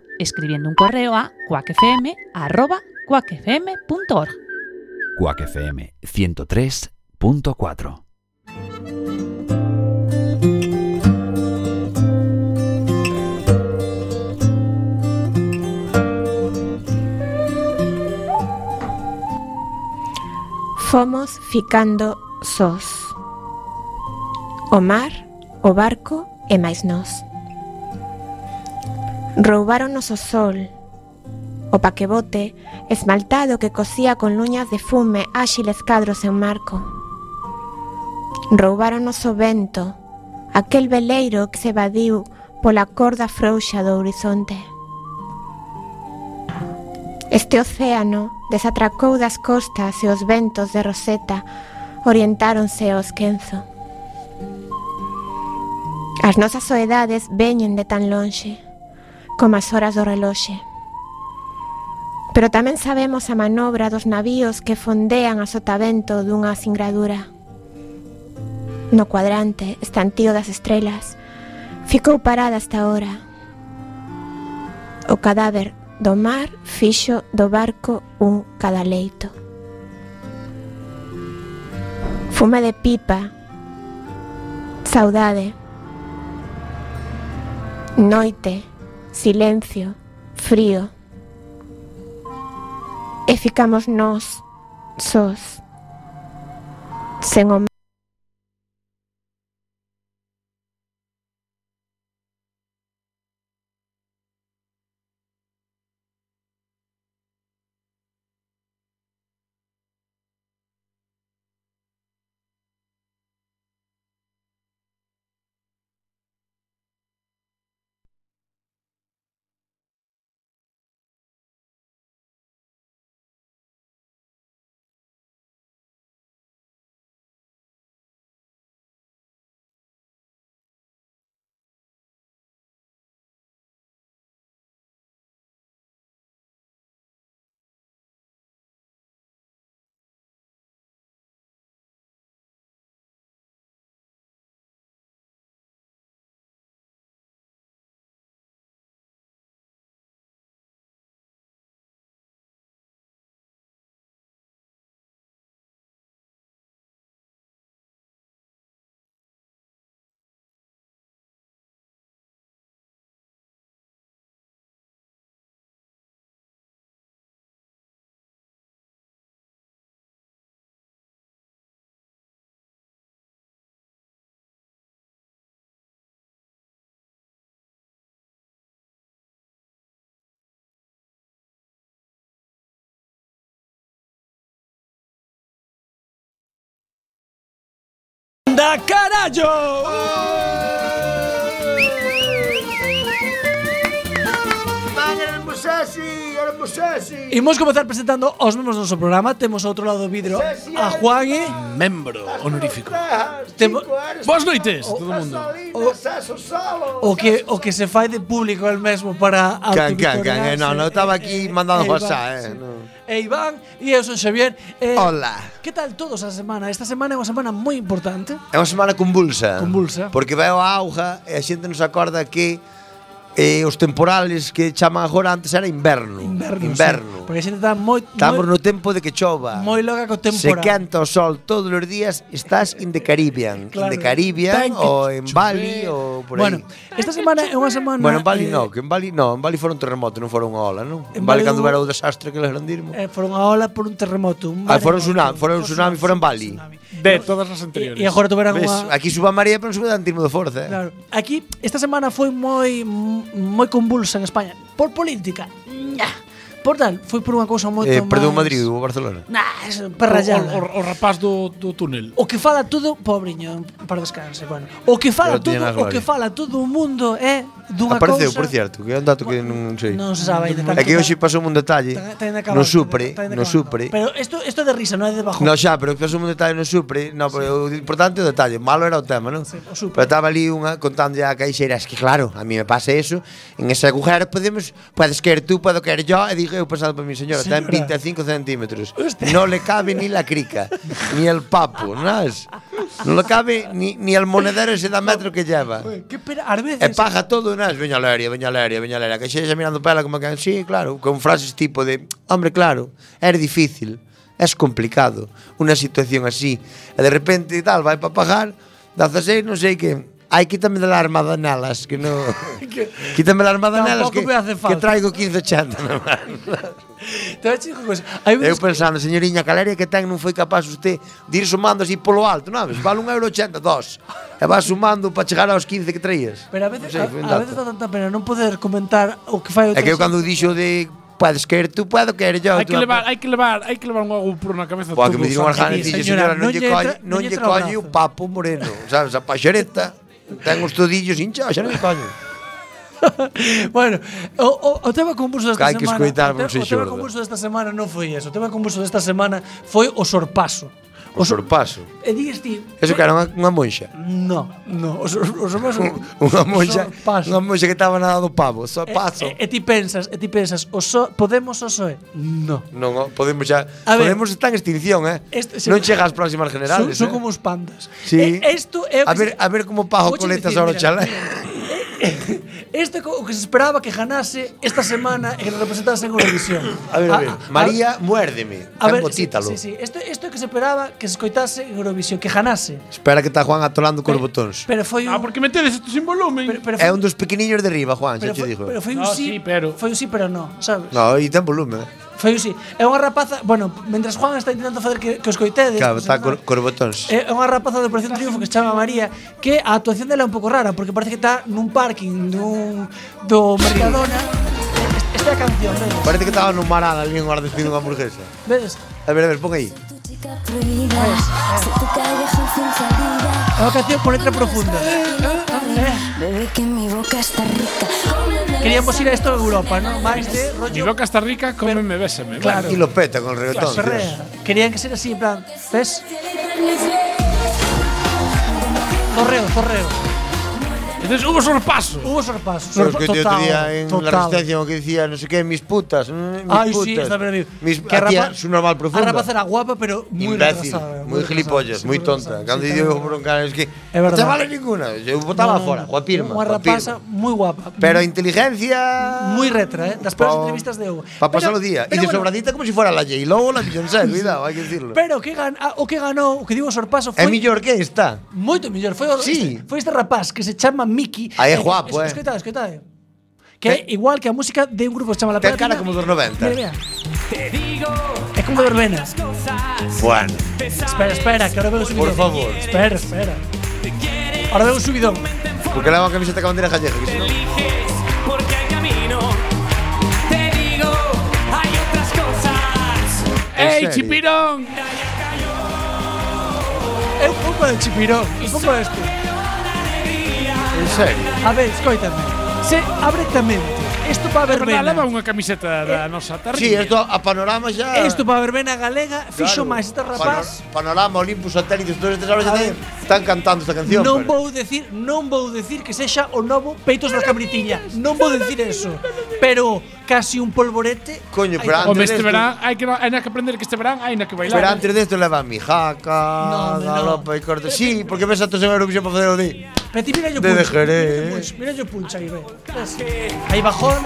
programa escribiendo un correo a cuacfm.org. Cuac FM 103.4 Fomos ficando sós. O mar, o barco e máis nós roubáronos o sol, o paquebote esmaltado que cosía con luñas de fume áxiles cadros en marco. Roubáronos o vento, aquel veleiro que se evadiu pola corda frouxa do horizonte. Este océano desatracou das costas e os ventos de Roseta orientáronse ao esquenzo. As nosas soedades veñen de tan lonxe como as horas do reloxe. Pero tamén sabemos a manobra dos navíos que fondean a sotavento dunha singradura. No cuadrante, estantío das estrelas, ficou parada hasta ahora. O cadáver do mar fixo do barco un cadaleito. Fume de pipa, saudade, noite, silencio, frío. Eficamos nos sos. da carallo! Imos comezar presentando os membros do noso programa. Temos ao outro lado do vidro a Juan e... Membro honorífico. Temo... Boas noites, o, todo mundo. o, o, que, o que se fai de público el mesmo para... Can, can, can, eh, no, no, estaba aquí eh, eh, mandando WhatsApp, eh, eh no e Iván e eu son Xavier. Eh, Hola. Que tal todos a semana? Esta semana é unha semana moi importante. É unha semana convulsa. Convulsa. Porque veo a auga e a xente nos acorda que eh, os temporales que chaman agora antes era inverno. Inverno. inverno. Sí, porque a xente está moi Estamos moi, no tempo de que chova. Moi loca co temporal. Se canta o sol todos os días, estás in the Caribbean, claro, in the Caribbean ou en. Bali ou por bueno, aí. Bueno, esta semana é unha semana Bueno, en Bali eh, non, que en Bali non, en Bali foron terremoto, non foron unha ola, non? En, en Bali, Bali cando era o desastre que les rendirmo. Eh, foron unha ola por un terremoto, un Ah, foron tsunami, foron tsunami, foron Bali. Tsunami. De todas as anteriores. E, e agora tuveran unha Aquí suba María, pero non suba tantismo de forza, eh. Claro. Aquí esta semana foi moi moi convulsa en España por política. Por tal, foi por unha cousa moito eh, Perdeu máis... Madrid ou Barcelona? Nah, perra o, o, o, rapaz do, do túnel. O que fala todo, pobriño, para descanse, bueno. O que fala todo, o que fala todo o mundo é dunha Apareceu, cousa... por cierto, que é un dato que non sei. Non se sabe de. É que hoxe pasou un detalle no Supre, no Supre. Pero isto isto de risa, non é de bajo. No, xa, pero pasou un detalle no Supre, no, pero o importante é o detalle, malo era o tema, non? Sí, pero estaba ali unha contando a caixeira, es que claro, a mí me pasa eso, en ese agujero podemos, podes querer tú, podo querer yo, e digo, dije eu pasado para mi señora, señora. ten 25 centímetros. No le cabe ni la crica, ni el papo, ¿nas? No le cabe ni, ni el monedero ese da metro que lleva. Que pera, a veces... E paga todo, ¿nas? Veña Leria, veña Leria, veña Leria. Que xa mirando pela como que, sí, claro, con frases tipo de, hombre, claro, é difícil, é complicado, unha situación así. E de repente, tal, vai para pagar, 16, non sei que, Ai, quítame da armada nelas, que no... quítame da armada nalas, que, que traigo 15 chanta na mano. Eu pensando, señoriña, calaria que ten non foi capaz usted de ir sumando así polo alto, non? Vale un euro ochenta, dos. E vas sumando para chegar aos 15 que traías. Pero a veces, non sei, a, a veces dá tanta pena non poder comentar o que fai o É que eu cando dixo de podes querer tú, puedo querer yo. Hai que levar, hai que levar, hai que levar un GoPro na cabeza. Pua, que me dixo un arjano e señora, non lle colle, non lle colle o papo moreno, sabes, a paxereta. Ten os todillos hinchados, xa eh? non me coño. bueno, o, o, o tema concurso desta semana... Hai que escoitar, O tema concurso desta semana non foi eso. O tema concurso desta semana foi o sorpaso. O sorpaso. E dis ti... Eso que era unha, unha monxa? No, no, o, sor, o sorpaso... unha monxa, unha monxa que estaba nadando pavo, sorpaso. E, e, e ti pensas, e ti pensas, o so, podemos o soe? No. Non, o podemos xa... A podemos ver, en extinción, eh? Este, non chega ás próximas generales, son, son eh? como os pandas. Sí. E, esto é... A ver, a ver como pago coletas ahora, chalé. Este o que se esperaba que ganase esta semana e que representase en Eurovisión. A ver, a ver. A, María, a, muérdeme. A ver, título. Sí, sí, sí. Esto, esto que se esperaba que se escoitase en Eurovisión, que ganase. Espera que está Juan atolando cos botóns. Pero foi un... Ah, porque metedes isto sin volumen. Pero, pero foi... É un dos pequeniños de riba, Juan, pero, xa te digo. Pero foi un no, sí, sí, pero... Foi un sí, pero no, sabes? No, e ten volumen. Foi un sí. É unha rapaza, bueno, mentras Juan está intentando facer que, que os coitedes. Claro, pues, está cor, cos botóns. É unha rapaza de Operación Triunfo que se chama María Que a actuación dela é un pouco rara Porque parece que está nun parking dun, do Mercadona Esta é a canción, vedes? Parece que estaba nun marán ali en hora despido unha hamburguesa. Vedes? A ver, a ver, pon aí. salida. É unha canción con letra profunda Bebé, que mi boca está rica. Queríamos ir a isto en Europa, non? Mais de Mi rollo boca está rica, cómeme, bésame. Claro. E lo peta con el reggaetón. Querían que ser así, en plan Ves? Zorreo, zorreo Entonces hubo sorpaso. Hubo sorpaso. Pero es que total, otro día en total. la resistencia que decía, no sé qué, mis putas. Mm, mis Ay, putas. sí, está bien. Mis, que a tía, su normal profunda. La rapaz era guapa, pero muy Imbécil, retrasada. Muy, muy gilipollas, muy tonta. Cuando sí, yo bronca, es que é verdad. te vale ninguna. Yo botaba no, fora, guapirma. pirma. Unha rapaza moi guapa. Pero inteligencia... Moi retra, eh? Das peores entrevistas de Hugo. Para pasar o día. Y de sobradita como si fuera la J-Lo o la Beyoncé, cuidado, hay que decirlo. Pero que gan, ah, o que ganou, o que digo sorpaso foi... Es mellor que esta. Moito mellor. Foi, sí. este, foi este rapaz que se chama Miki. Aí é guapo, eh. Escoitade, escoitade. Que é igual que a música de un grupo que se chama La Ten Platina. cara como dos 90. Mira, mira. É como verbena. Bueno, Espera, espera, que ahora veo un subidón. Por favor. Espera, espera. Ahora veo un subidón. porque leva a camiseta con bandera gallega, que si no... porque hay camino. Te digo, hay otras cosas. ¡Ey, serio. chipirón! É un pouco de chipirón. Un pouco de este. En serio? A ver, escoítame. Se abretamente. Isto pa verbena. Leva unha camiseta da eh, nosa tarde. Si, sí, isto a panorama xa. Isto para verbena galega fixo claro, máis este rapaz. Pano, panorama Olympus Satélites, todos estes ahora están cantando esta canción. Non pero. vou decir, non vou decir que sexa o novo Peitos da Cabritiña. Non vou decir eso. Pero casi un polvorete. Coño, pero antes Home, este verán, hai que, hai que aprender que este verán na que bailar. Pero antes de esto leva mijaca, No, hombre, no. galopa y corte. Sí, porque ves a todos en Eurovisión para hacer o de... Pero ti mira yo De punch. Jerez. Mira yo punch aí, ve. Aí bajona,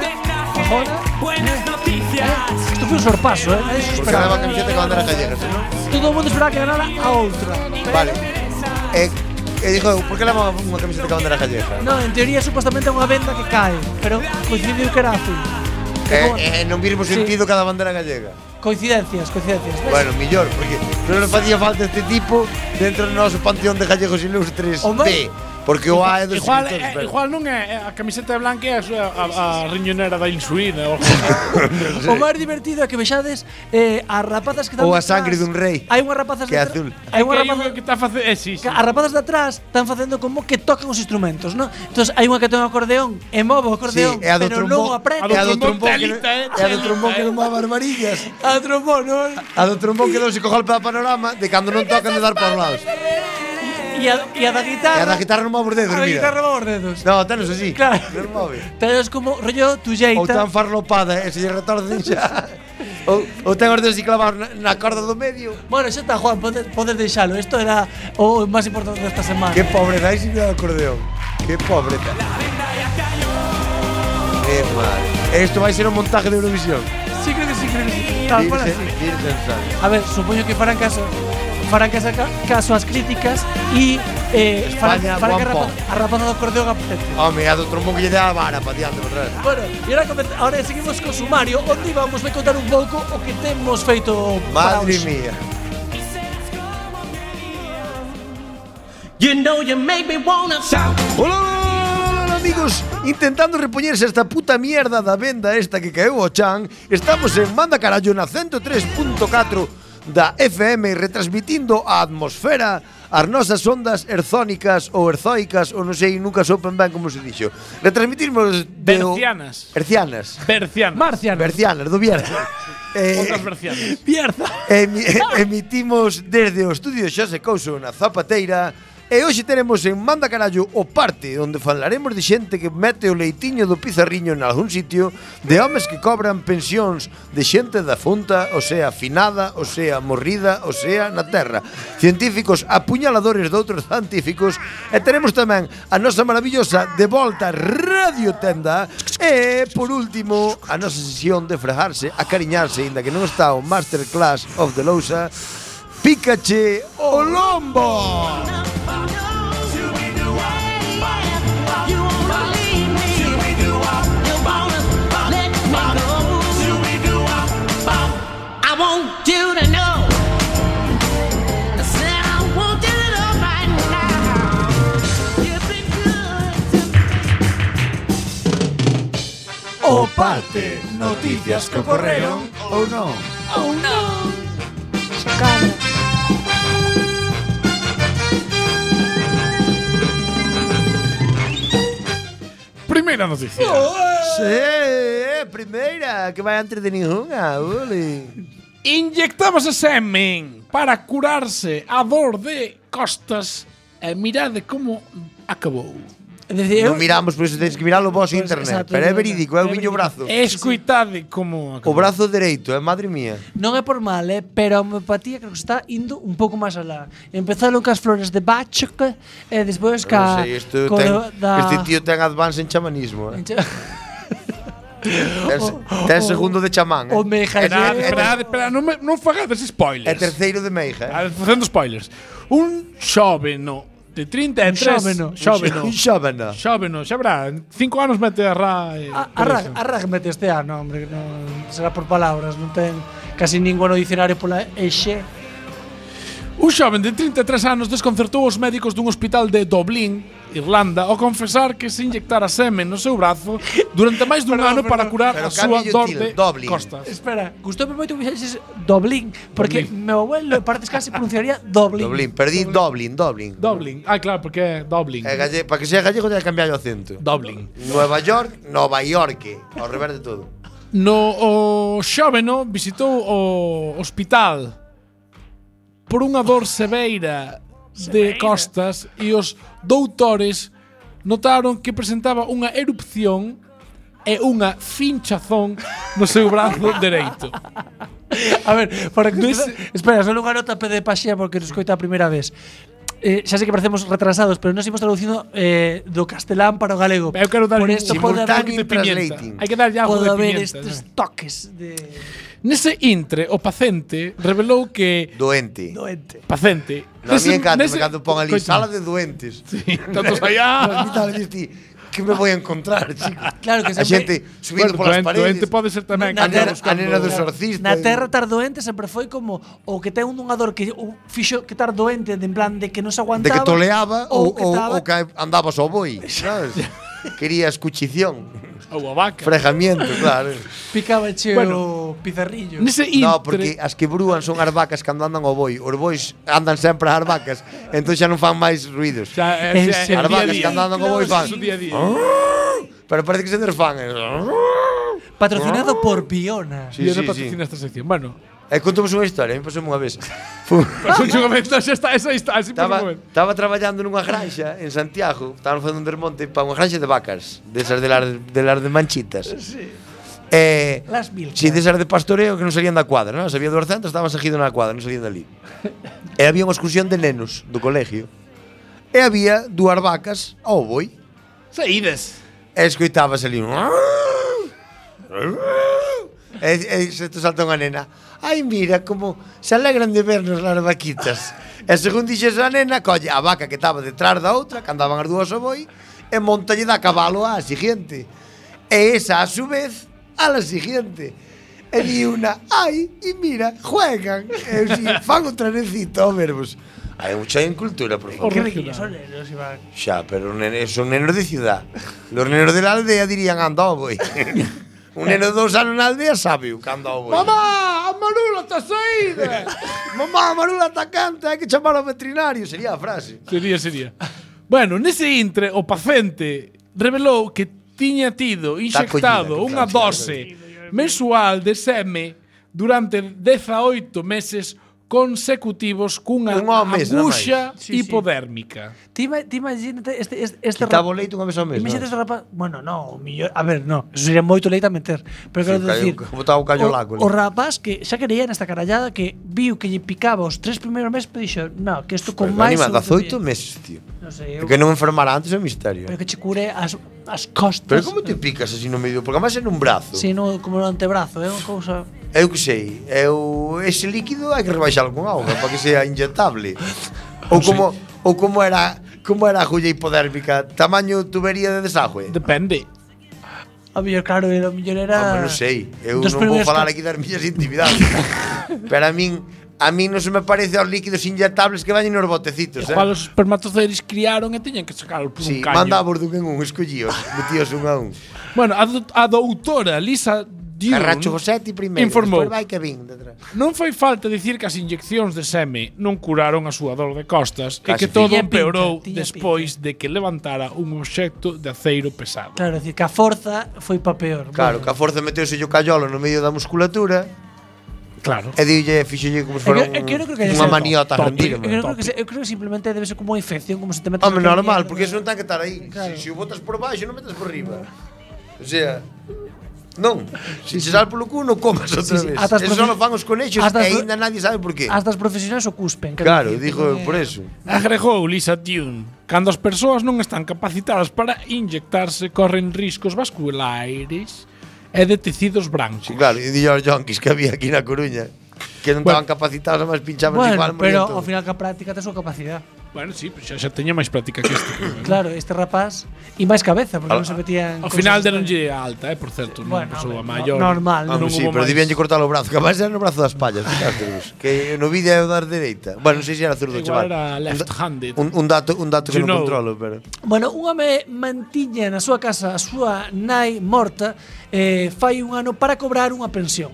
bajona. Buenas noticias. Isto foi un sorpaso, eh? Nadie se Porque leva esperaba. camiseta con bandera gallega, ¿no? Todo o mundo esperaba que ganara a outra. Vale. Eh, e dixo, por que leva unha camiseta con bandera gallega? No, en teoría supostamente é unha venda que cae, pero coincidiu que era azul. eh, eh, non virmos sí. sentido cada bandera gallega. Coincidencias, coincidencias. ¿ves? Bueno, millor, porque non le facía falta este tipo dentro do noso panteón de gallegos ilustres o de Porque o A é dos igual, é, eh, verdes. Igual non é eh, a camiseta blanca é a, súa, a, a riñonera da insulina. Eh, o, sí. o máis divertido é que vexades eh, as rapazas que están Ou a sangre dun rei. Hai unhas rapazas que é azul. Hai unha rapazas que está facendo, eh, sí, sí. As rapazas de atrás están facendo como que tocan os instrumentos, non? Entón hai unha que ten un acordeón e move o acordeón, sí, pero non aprende. A do trombón, que, a do trombón que non move as varillas. A do trombón, non? A do trombón que non se coja o panorama de cando non tocan de dar por lados. E a, e a da guitarra... E a da guitarra non move os dedos. A da guitarra move os dedos. No, tenos así. Claro. Non move. Tenos como rollo tulleita. Ou tan farlopada, e se lle retorcen xa. ou, ou ten os dedos clavados na, na corda do medio. Bueno, xa está, Juan, podes pode deixalo. Isto era o máis importante desta semana. Que pobre dais e o acordeón. Que pobre dais. Que mal. Isto vai ser un montaje de Eurovisión. Sí, creo que sí, creo que sí. Tal, Virgen, así. Virgen A ver, supoño que farán caso farán caso, caso as críticas e eh, farán, España, farán que a, rapaz, do acordeón apetece. Home, a do trombón que lle dá a vara pa diante, Ferrer. Bueno, e ahora, comeza- ahora seguimos co sumario onde vamos a contar un pouco o que temos feito para Madre hoxe. mía. You know you make me wanna shout. Hola, hola, hola, amigos Intentando repoñerse esta puta mierda da venda esta que caeu ao chan Estamos en Manda Carallo na 103.4 da FM retransmitindo a atmosfera as nosas ondas erzónicas ou erzoicas ou non sei, nunca sopen ben como se dixo. Retransmitirmos de Bercianas. O... Bercianas. Marcianas. Bercianas do Bierzo. eh, Ondas bercianas. Eh, Bierza. Emi, emitimos desde o estudio Xose Couso na Zapateira E hoxe teremos en Manda Carallo o parte onde falaremos de xente que mete o leitiño do pizarriño en algún sitio, de homes que cobran pensións de xente da funta, o sea, finada, o sea, morrida, o sea, na terra. Científicos apuñaladores de outros científicos e teremos tamén a nosa maravillosa de volta Radio Tenda e, por último, a nosa sesión de frejarse, acariñarse, inda que non está o Masterclass of the Lousa, Pikachu Olombo. O parte, noticias que ocorreron ou non. Ou non. Chocando. Primeira noticia. Sí, primeira, que vai antes de ninguna, Uli. Inyectábase semen para curarse a dor de costas e mirade como acabou. Decir, non miramos, por iso tedes que miralo vos pues, internet. Exacto, pero é verídico, é o miño brazo. Escuitade como... O brazo dereito, é madre mía. Non é por mal, eh, pero a homeopatía creo que está indo un pouco máis alá. Empezaron cas flores de Bach e despois ca... Non sei, este, ten, da... este tío ten advance en chamanismo. Eh. En. Ten, ten segundo de chamán. Eh? O Meija. Espera, espera, non, me, non fagades spoilers. É terceiro de Meija. Eh? Facendo spoilers. Un xoveno De 33. Xóveno, xóveno. Un xóveno. Xóveno, xa verá, en 5 anos mete a Ra. E, a, a, Rag, a Rag mete este ano, hombre, que non será por palabras, non ten casi ningún no dicionario pola exe. Un xoven de 33 anos desconcertou os médicos dun hospital de Dublín Irlanda ao confesar que se inyectara semen no seu brazo durante máis dun ano para curar a súa dor de Dublin. costas. Espera, gustoume moito que dixeses Dublin, porque Dublín. meu abuelo en partes casi pronunciaría Dublin. Dublín, perdí Dublín, Dublín. Dublín. Ah, claro, porque é Dublín. É galle, para que sea gallego ten que cambiar o acento. Dublín. Nueva York, Nova York, ao revés de todo. No o xóveno visitou o hospital por unha dor seveira de costas e os doutores notaron que presentaba unha erupción e unha finchazón no seu brazo dereito. A ver, para que... Des... Espera, só unha nota pede paxía porque nos coita a primeira vez eh, xa sei que parecemos retrasados, pero nos imos traducindo eh, do castelán para o galego. Eu quero dar Por isto pode haber, de pimienta. Hai que dar ya pode de haber pimienta, estes ¿no? toques de Nese intre, o paciente revelou que doente. Doente. Paciente. No, a mí encanta, me encanta pon ali sala de doentes. Sí, tantos allá que me voy a encontrar, chico? Claro que sempre... A xente subindo bueno, polas doente, paredes. Doente pode ser tamén. Na, na terra, a nena dos orcistas. Na terra estar doente sempre foi como o que ten un dor que o fixo que estar doente de en plan de que non se aguantaba. De que toleaba ou, ou, ou, que andaba só boi, sabes? quería escuchición. Ou a vaca. Frejamiento, claro. Picaba che bueno, o pizarrillo. Nese no, porque as que brúan son as vacas cando andan ao boi. Os bois andan sempre as vacas, entón xa non fan máis ruidos. Xa, eh, é, xa, as vacas cando andan ao boi fan. Día día. Ah", pero parece que se desfan. Eh. Patrocinado por Biona. Sí, Biona sí, patrocina sí. esta sección. Bueno, Eh, e contamos unha historia, a mí pasou unha vez. pasou unha vez, non, xa está, esa historia, estaba, estaba traballando nunha granxa en Santiago, estaban facendo un desmonte para unha granxa de vacas, desas de las, de, las de manchitas. Sí. Eh, Las mil. Si desas de pastoreo que non salían da cuadra, non? Sabía do centro, estaban seguidos na cuadra, non salían dali. e había unha excursión de nenos do colegio. E había dúas vacas ao boi. Saídes. E escoitabas ali un... e, e se te salta unha nena ai mira como se alegran de vernos las vaquitas. E según dixes a nena, colle a vaca que estaba detrás da outra, que andaban as dúas ao boi, e montalle da cabalo á siguiente. E esa a su vez a la siguiente. E di una, ai, e mira, juegan. E si, fan o trenecito, oh, verbos. Hai mucha incultura, por favor. Que riquillos son nenos, Iván. Xa, pero nene, son nenos de ciudad. Los nenos de la aldea dirían andó, oh, boi. Un neno de dous anos na aldea sabe cando ao boi. Mamá, a marula está saída. Mamá, a marula está canta, hai que chamar ao veterinario. Sería a frase. Sería, sería. bueno, nese intre, o paciente revelou que tiña tido inxectado unha dose mensual de seme durante 18 meses consecutivos cunha un mes, aguxa sí, hipodérmica. Sí. Ti, ti imagínate este, este, este Quitaba o leite unha vez ao mes. Imagínate no? este rapaz, bueno, non, millor, a ver, no, eso sería moito leite a meter, pero sí, quero decir, botaba o callo lago. O, o rapaz que xa quería nesta carallada que viu que lle picaba os tres primeiros meses, pero dixo, "No, que isto con pero máis 18 meses, tío." No sei, eu... Que non enfermara antes é un misterio. Pero que che cure as as costas. Pero como te picas así no medio? Porque máis en un brazo. Si, sí, no, como no antebrazo, é eh? unha cousa Eu que sei, eu, ese líquido hai que rebaixalo con auga para que sea inyectable. Ou como ou como era como era a julla hipodérmica, tamaño tubería de desagüe. Depende. A Había claro, era mellor era. Home, non sei, eu Dos non vou falar aquí das miñas intimidades. Pero a min A mí non se me parece aos líquidos inyectables que vañen nos botecitos, Igual eh? os espermatozoides criaron e teñen que sacar por sí, un caño. Sí, mandabos dun en un, escollíos, metíos un a un. Bueno, a, do, a doutora Lisa diu... Carracho Gosetti primeiro, informou, vai que vin detrás. Non foi falta dicir que as inyeccións de seme non curaron a súa dor de costas Casi e que todo pinta, empeorou despois de que levantara un obxecto de aceiro pesado. Claro, dicir que a forza foi pa peor. Claro, bueno. que a forza meteuse o callolo no medio da musculatura Claro. E dille, fixolle como se fora unha maniota a rendirme. Eu, creo que, eu creo que simplemente debe ser como unha infección, como se te metes... Home, normal, porque eso non ten que estar aí. Claro. Se si, si o botas por baixo, non metes por riba. O sea... Non, sí, se sal polo cu non comas sí, outra sí, vez. Sí, Eso só fan os conexos e aínda nadie sabe por qué. As das profesionais o cuspen. Claro, dijo que... por eso. Agregou Lisa Tune. Cando as persoas non están capacitadas para inyectarse, corren riscos vasculares e de tecidos branchos. Claro, e dillo aos yonkis que había aquí na Coruña que non bueno, estaban capacitados, mas pinchaban bueno, igual. Pero ao final que a práctica tes súa capacidade. Bueno, sí, pues xa, xa teña máis práctica que este. claro, este rapaz e máis cabeza, porque non se metían Ao final deron lle alta, eh, por certo, non bueno, pasou a maior. Normal, non, non sí, pero debían lle cortar o brazo, que máis era no brazo das pallas, fíjate, que no vídeo é o dar dereita. Bueno, non sei se era zurdo, chaval. era left-handed. Un, un dato, un dato que non controlo, pero. Bueno, un home mantiña na súa casa a súa nai morta eh, fai un ano para cobrar unha pensión.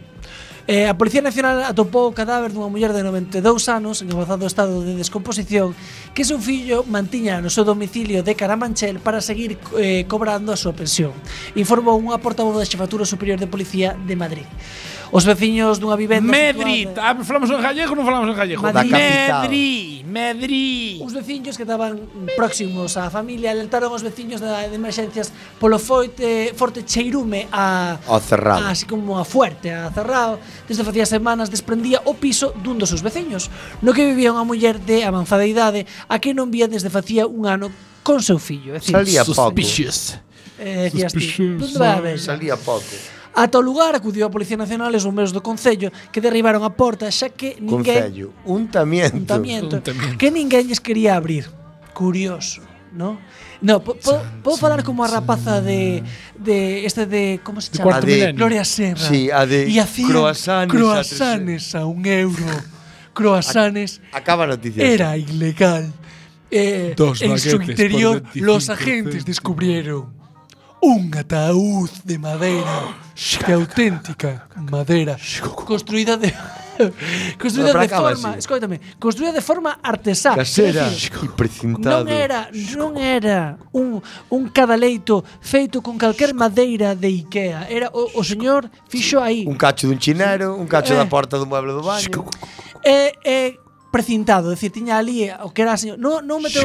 Eh, a Policía Nacional atopou o cadáver dunha muller de 92 anos en avanzado estado de descomposición que seu fillo mantiña no seu domicilio de Caramanchel para seguir eh, cobrando a súa pensión. Informou unha portavoz da Xefatura Superior de Policía de Madrid os veciños dunha vivenda Medri, situada, ah, falamos en gallego ou non falamos en gallego? Madrid. Da capital. Medri, Medri. Os veciños que estaban próximos á familia alertaron os veciños da, de emerxencias polo foite, forte cheirume a Ao cerrado. a- así como a fuerte, a cerrado. Desde facía semanas desprendía o piso dun dos seus veciños, no que vivía unha muller de avanzada idade a que non vía desde facía un ano con seu fillo. É dicir, Salía pouco. Eh, Suspicious. eh, decías ti, Suspicious. Vai a? Salía pouco. Ata o lugar acudiu a Policía Nacional e os bombeiros do Concello que derribaron a porta xa que ninguén... Concello, untamiento. Untamiento, untamiento. Que ninguén lles quería abrir. Curioso, non? No, po, po, podo falar como a rapaza de, de este de como se chama? A de, Gloria Serra. Sí, a de y hacían croasanes, croasanes a, a un euro. Croasanes. Acaba a noticia. Era ilegal. Eh, Dos en su interior los agentes descubrieron un ataúd de madeira de auténtica madeira construída de construída de forma, escoítame, construída de forma artesá. Casera e precintado Non era, non era un un cadaleito feito con calquer madeira de Ikea, era o, o señor fixo aí. Un cacho dun chinero, un cacho eh, da porta do mueble do baño. E eh, eh, precintado, é dicir, tiña ali o que era señor. Non, non meteu...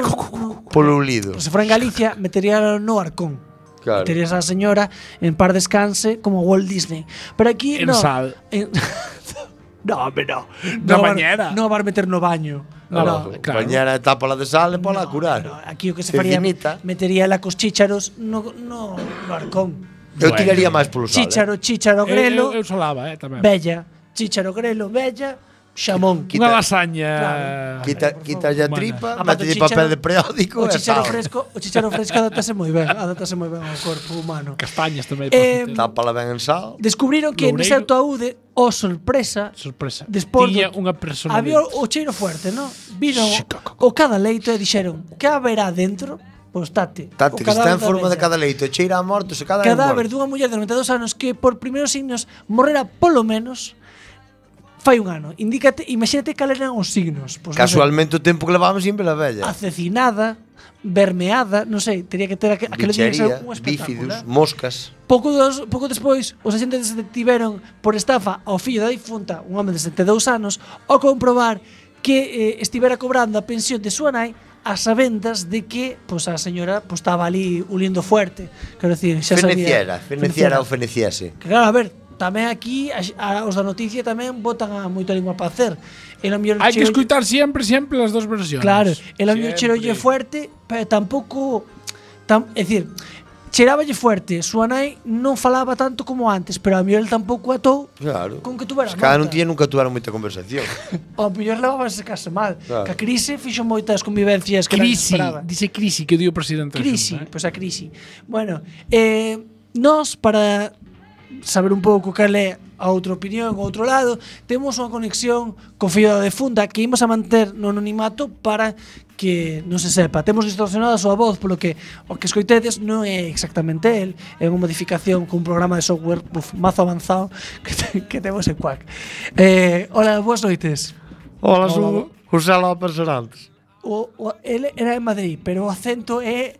polo ulido. Se for en Galicia, metería no arcón. Claro. E terías a señora en par descanse como Walt Disney. Pero aquí en no. Sal. En No, hombre, no. Na no bañera. No vas meter no baño. Ah, no, no, no. Claro. Bañera está pola de sal e pola no, curar. No, aquí o que se faría metería la cos chícharos no, no, no arcón. Eu bueno, tiraría máis polo sal. Eh. Chícharo, chícharo, grelo. Eu, eu, eu solaba, eh, tamén. Bella. Chícharo, grelo, bella xamón. Quita, Unha lasaña. Claro. Quita, quita a tripa, mate papel de periódico. O chicharo fresco, o chicharo fresco adaptase moi ben, adaptase moi ben ao corpo humano. Castañas tamén. Eh, Tápala ben en sal. Descubriron que Loureiro. nese autoaude o oh, sorpresa, sorpresa. despois tiña unha persona había o cheiro fuerte, no? Viron o, o cada leito e dixeron, que haberá dentro? Pois tate. Tate, que está en forma de cada leito, cheira a morto, e cada Cadáver dunha muller de 92 anos que por primeiros signos morrera polo menos fai un ano. Indícate, imagínate cal eran os signos. Pois, Casualmente no sei, o tempo que levábamos sempre la vella. Acecinada, vermeada, non sei, tería que ter aqu aquele día un espectáculo. Bífidos, eh. moscas. Pouco, dos, pouco despois, os agentes detiveron por estafa ao fillo da difunta, un home de 72 anos, ao comprobar que eh, estivera cobrando a pensión de súa nai as sabendas de que pois, a señora pois, estaba ali ulindo fuerte. Quero dicir, xa feneciera, sabía... Feneciera, feneciera ou feneciase. Que, claro, a ver, tamén aquí a, a, os da noticia tamén botan a moito lingua para hacer. El mellor Hai que escutar sempre, sempre as dos versiones. Claro, el mellor cherolle fuerte, pero tampouco tam, é dicir, cheráballe fuerte. Súa nai non falaba tanto como antes, pero a mellor tampouco atou claro. con que tuvera Cada non tiña nunca tuveron moita conversación. o mellor levábanse case mal. Claro. Que a crise fixo moitas convivencias que crisi, non dice crisi que dio o presidente. Crisi, eh. pois eh? pues a crisi. Bueno, eh, nós para saber un pouco cal é a outra opinión, o outro lado, temos unha conexión co fillo da defunta que imos a manter no anonimato para que non se sepa. Temos distorsionada a súa voz, polo que o que escoitedes non é exactamente el, é unha modificación cun programa de software uf, mazo avanzado que, te, que temos en Quack. Eh, hola, boas noites. Hola, hola sou José López Serantes. O, o, ele era de Madrid, pero o acento é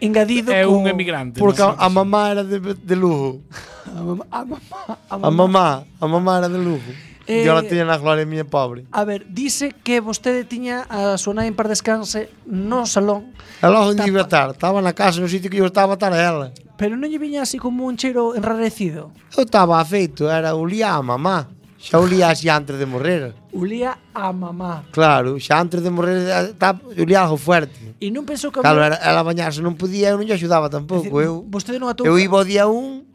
engadido é un emigrante. Porque no a, a mamá era de, de Lugo. A mamá, a mamá, a mamá, a mamá, a mamá era de Lugo. Eh, e ora tiña na gloria miña pobre. A ver, dice que vostede tiña a súa nai en par descanse no salón. Ela onde iba estar? Estaba na casa, no sitio que eu estaba a estar a ela. Pero non lle viña así como un cheiro enrarecido? Eu estaba afeito, era o a mamá. Xa o así antes de morrer ulía a mamá. Claro, xa antes de morrer eh, ta, ulía algo fuerte. E non pensou que... Claro, ela, ela bañarse non podía, eu non lle axudaba tampouco. Decir, eu, vostede non atou... Eu iba o día un,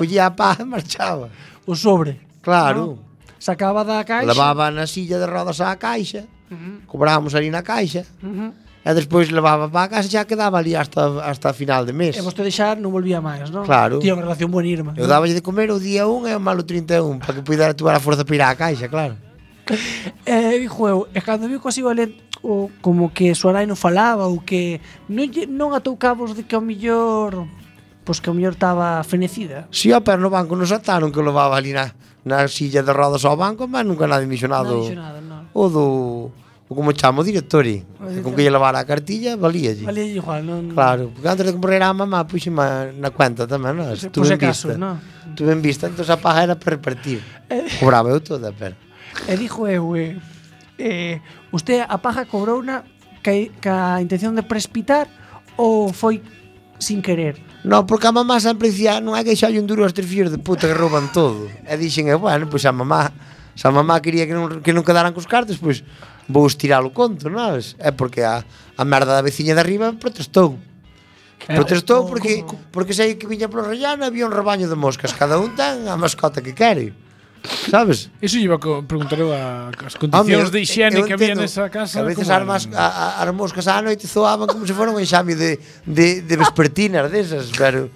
collía a pá e marchaba. O sobre. Claro. ¿no? Sacaba da caixa. Levaba na silla de rodas á caixa. Uh -huh. Cobrábamos ali na caixa. Uh -huh e despois levaba para a casa xa quedaba ali hasta hasta final de mes. E vostede xa non volvía máis, non? Claro. Tía, unha relación buenísima. Eu daba de comer o día 1 e o malo 31 para que pudera tuvar a forza para ir á caixa, claro. Eh, e dixo eu, e cando viu que así valente o como que Suarai non falaba ou que non, non atou cabos de que ao millor pois que ao mellor estaba fenecida. Si sí, pero no banco nos ataron que levaba ali na, na silla de rodas ao banco, mas nunca nada mencionado. Non nada, non. O do o como chamo directori, que con que lle levara a cartilla, valía allí. Valía allí igual, non... Claro, porque antes de que morrera a mamá, puxe na cuenta tamén, non? Estuve en vista. No? Tuve en vista, entón a paja era para repartir. Eh. Cobraba eu toda, pero... E dixo eu, eh, eh, usted a paja cobrouna ca, ca intención de prespitar ou foi sin querer? No, porque a mamá sempre dicía, non hai que xalle un duro aos tres fillos de puta que rouban todo. E dixen, eh, bueno, pois a mamá, se a mamá quería que non, que non quedaran cos cartos, pois vou estirar o conto, non? É porque a, a merda da veciña de arriba protestou. Eh, protestou porque, porque sei que viña polo Rellano había un rebaño de moscas, cada un ten a mascota que quere sabes? Eso iba a preguntar a as condicións de higiene que había nesa casa. Que a veces as, mas, a, as moscas á noite zoaban como se fora un enxame de, de, de vespertinas desas, pero...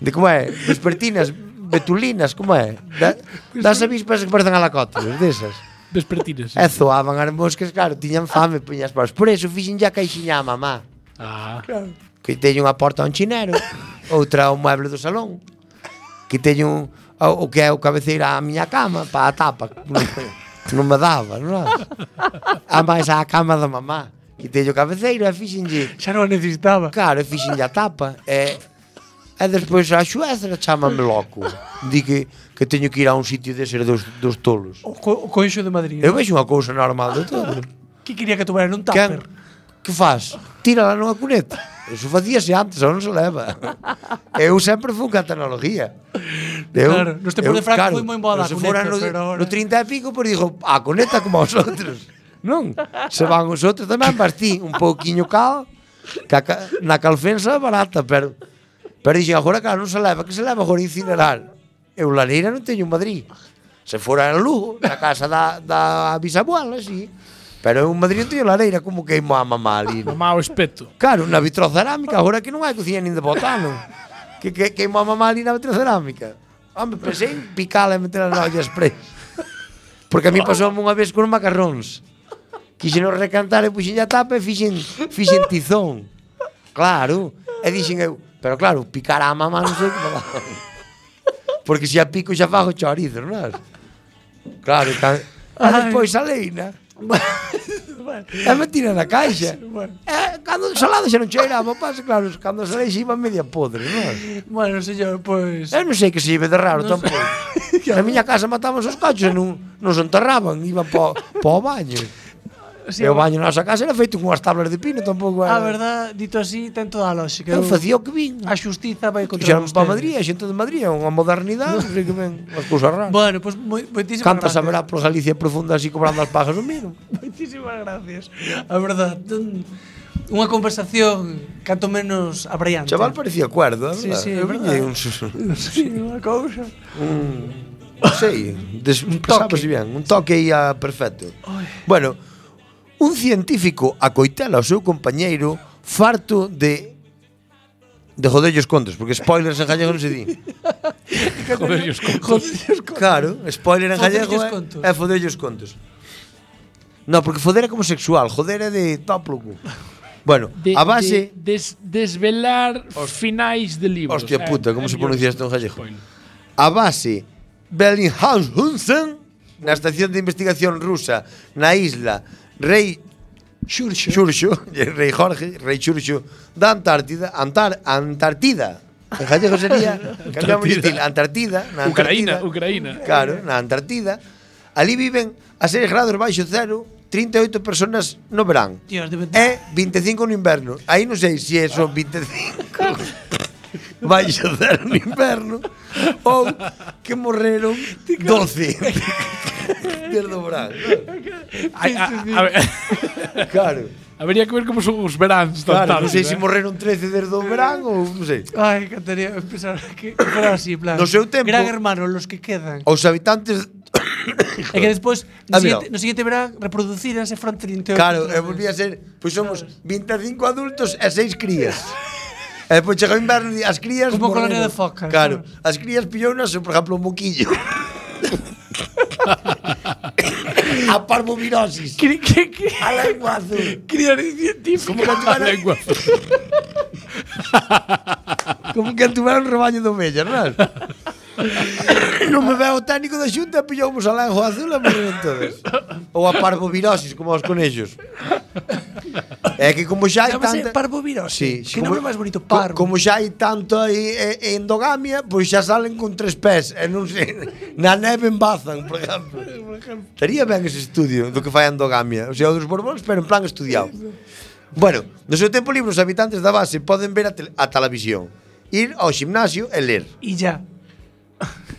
De como é? Vespertinas, betulinas, como é? Da, das avispas que parecen alacotas, desas. Vespertinas. Sí. E zoaban as moscas, claro, tiñan fame, puñas paus. Por eso fixen ya caixiña a mamá. Ah. Claro. Que teño unha porta a un chinero, outra a un mueble do salón, que teño un o que é o cabeceira á miña cama para a tapa non, non me daba non? a máis á cama da mamá. Quitei o cabeceiro e fixenlle xa non necesitaba. Claro, e fixenlle a tapa e, e despois a xuezra chamame loco. Di que, que teño que ir a un sitio de ser dos, dos tolos. O, co, o coixo de Madrid eu vexo unha cousa normal de todo. Que quería que tuvera un tupper. Que, que faz? tírala nunha cuneta. Eso facíase antes, ahora non se leva. Eu sempre fui con a tecnología. Eu, claro, nos tempos de Franco claro, foi moi boa da conecta, no, pero ahora... No 30 e pico, pero digo, a ah, conecta como os outros. non? Se van os outros tamén, vas ti un pouquiño cal, que ca, na calfensa barata, pero... Pero dixen, agora claro, non se leva, que se leva agora incinerar. Eu lareira non teño en Madrid. Se fora en Lugo, na casa da, da bisabuela, así. Pero un Madrid teño lareira como queimo a mamá ali. No mau espeto. Claro, na vitrocerámica, agora que non hai cociña nin de botano. Que, que que a mamá ali na vitrocerámica. Home, pois pensei en picala e meter na olla express. Porque a mí pasou unha vez con macarróns. Quixen recantar e puxen a tapa e fixen, fixen tizón. Claro. E dixen eu, pero claro, picar a mamá non sei como Porque se a pico xa fago chorizo, non? Claro, tan... E despois a leina bueno, me tira na caixa. Bueno. eh, Cando salada xa non cheira Mo pasa claro, cando salei xa iba media podre non? Bueno, señor, pois pues... Eu non sei que se ibe de raro no tampouco. Na miña casa matamos os cachos e non, non se enterraban Iban po, po baño. Sí, e o baño na nosa casa era feito cunhas tablas de pino, tampouco era... A verdad, dito así, ten toda a lógica. Eu facía o que vin. A xustiza vai contra Xeran para Madrid, a xente de Madrid, é unha modernidade, non sei que ven, as cousas raras. Bueno, pois, pues, moitísimas Cantas gracias. Cantas por Galicia profunda así cobrando as pajas o miro. moitísimas gracias. A verdad, unha conversación canto menos abraiante. Chaval parecía cuerdo, é verdade? Sí, sí, é verdade. Un... sí, unha cousa. Un... Sei, des... un toque. Sabes bien, un toque aí a perfecto. Oy. Bueno, Un científico acoitela ao seu compañeiro farto de de jodellos contos, porque spoilers en gallego non se di. jodellos contos. Claro, spoiler en gallego é, é fodellos contos. No, porque foder é como sexual, joder é de tóplogo. Bueno, de, a base... De, des, desvelar os finais de libros. Hostia eh, puta, como se pronuncia isto en gallego. Spoiler. A base, Bellinghausen, na estación de investigación rusa, na isla Rei Xurxo. Xurxo, Rei Jorge, Rei Xurxo da Antártida, Antar, Antártida. En gallego sería, cambiamos de estilo, Antártida, na Antártida. Ucraína, Ucraína. Claro, na Antártida. Ali viven a 6 grados baixo cero 38 personas no verán. Dios, de verdade. E 25 no inverno. Aí non sei se si son 25. vai xacer no inverno ou que morreron 12 Pierdo Brán. Claro. Habería que ver como son os veráns claro, tarde, Non sei se si morreron 13 desde o verán ou non sei. Ai, cantaría empezar que empezar así, plan No seu tempo. Gran hermano, los que quedan. Os habitantes É que despois ah, no, ah, siguiente, no siguiente verán reproducíranse fronte 38 Claro, e eh, volvía a ser Pois pues somos 25 adultos e 6 crías. E pois chegou inverno e as crías... Como colonia de focas. Claro, as crías pillounas, por exemplo, un moquillo. a parvovirosis. Que, que, que... A lengua azul. Criar científica. Como que tuvera... A lengua azul. Como que tuvera un rebaño de ovellas, non? non me veo o técnico da xunta e pillou a lengo azul e morreron todos. Ou a parvovirosis, como os conellos. É que como xa hai tanta... Parvovirosis? Sí, sí, que como... nome máis bonito, parvo. Como xa hai tanto aí eh, eh, endogamia, pois xa salen con tres pés. E non sei, na neve embazan, por exemplo. Estaría ben ese estudio do que fai endogamia. O sea, dos borbóns, pero en plan estudiado. Bueno, no seu tempo libre os habitantes da base poden ver a, te a televisión, ir ao ximnasio e ler. E ya.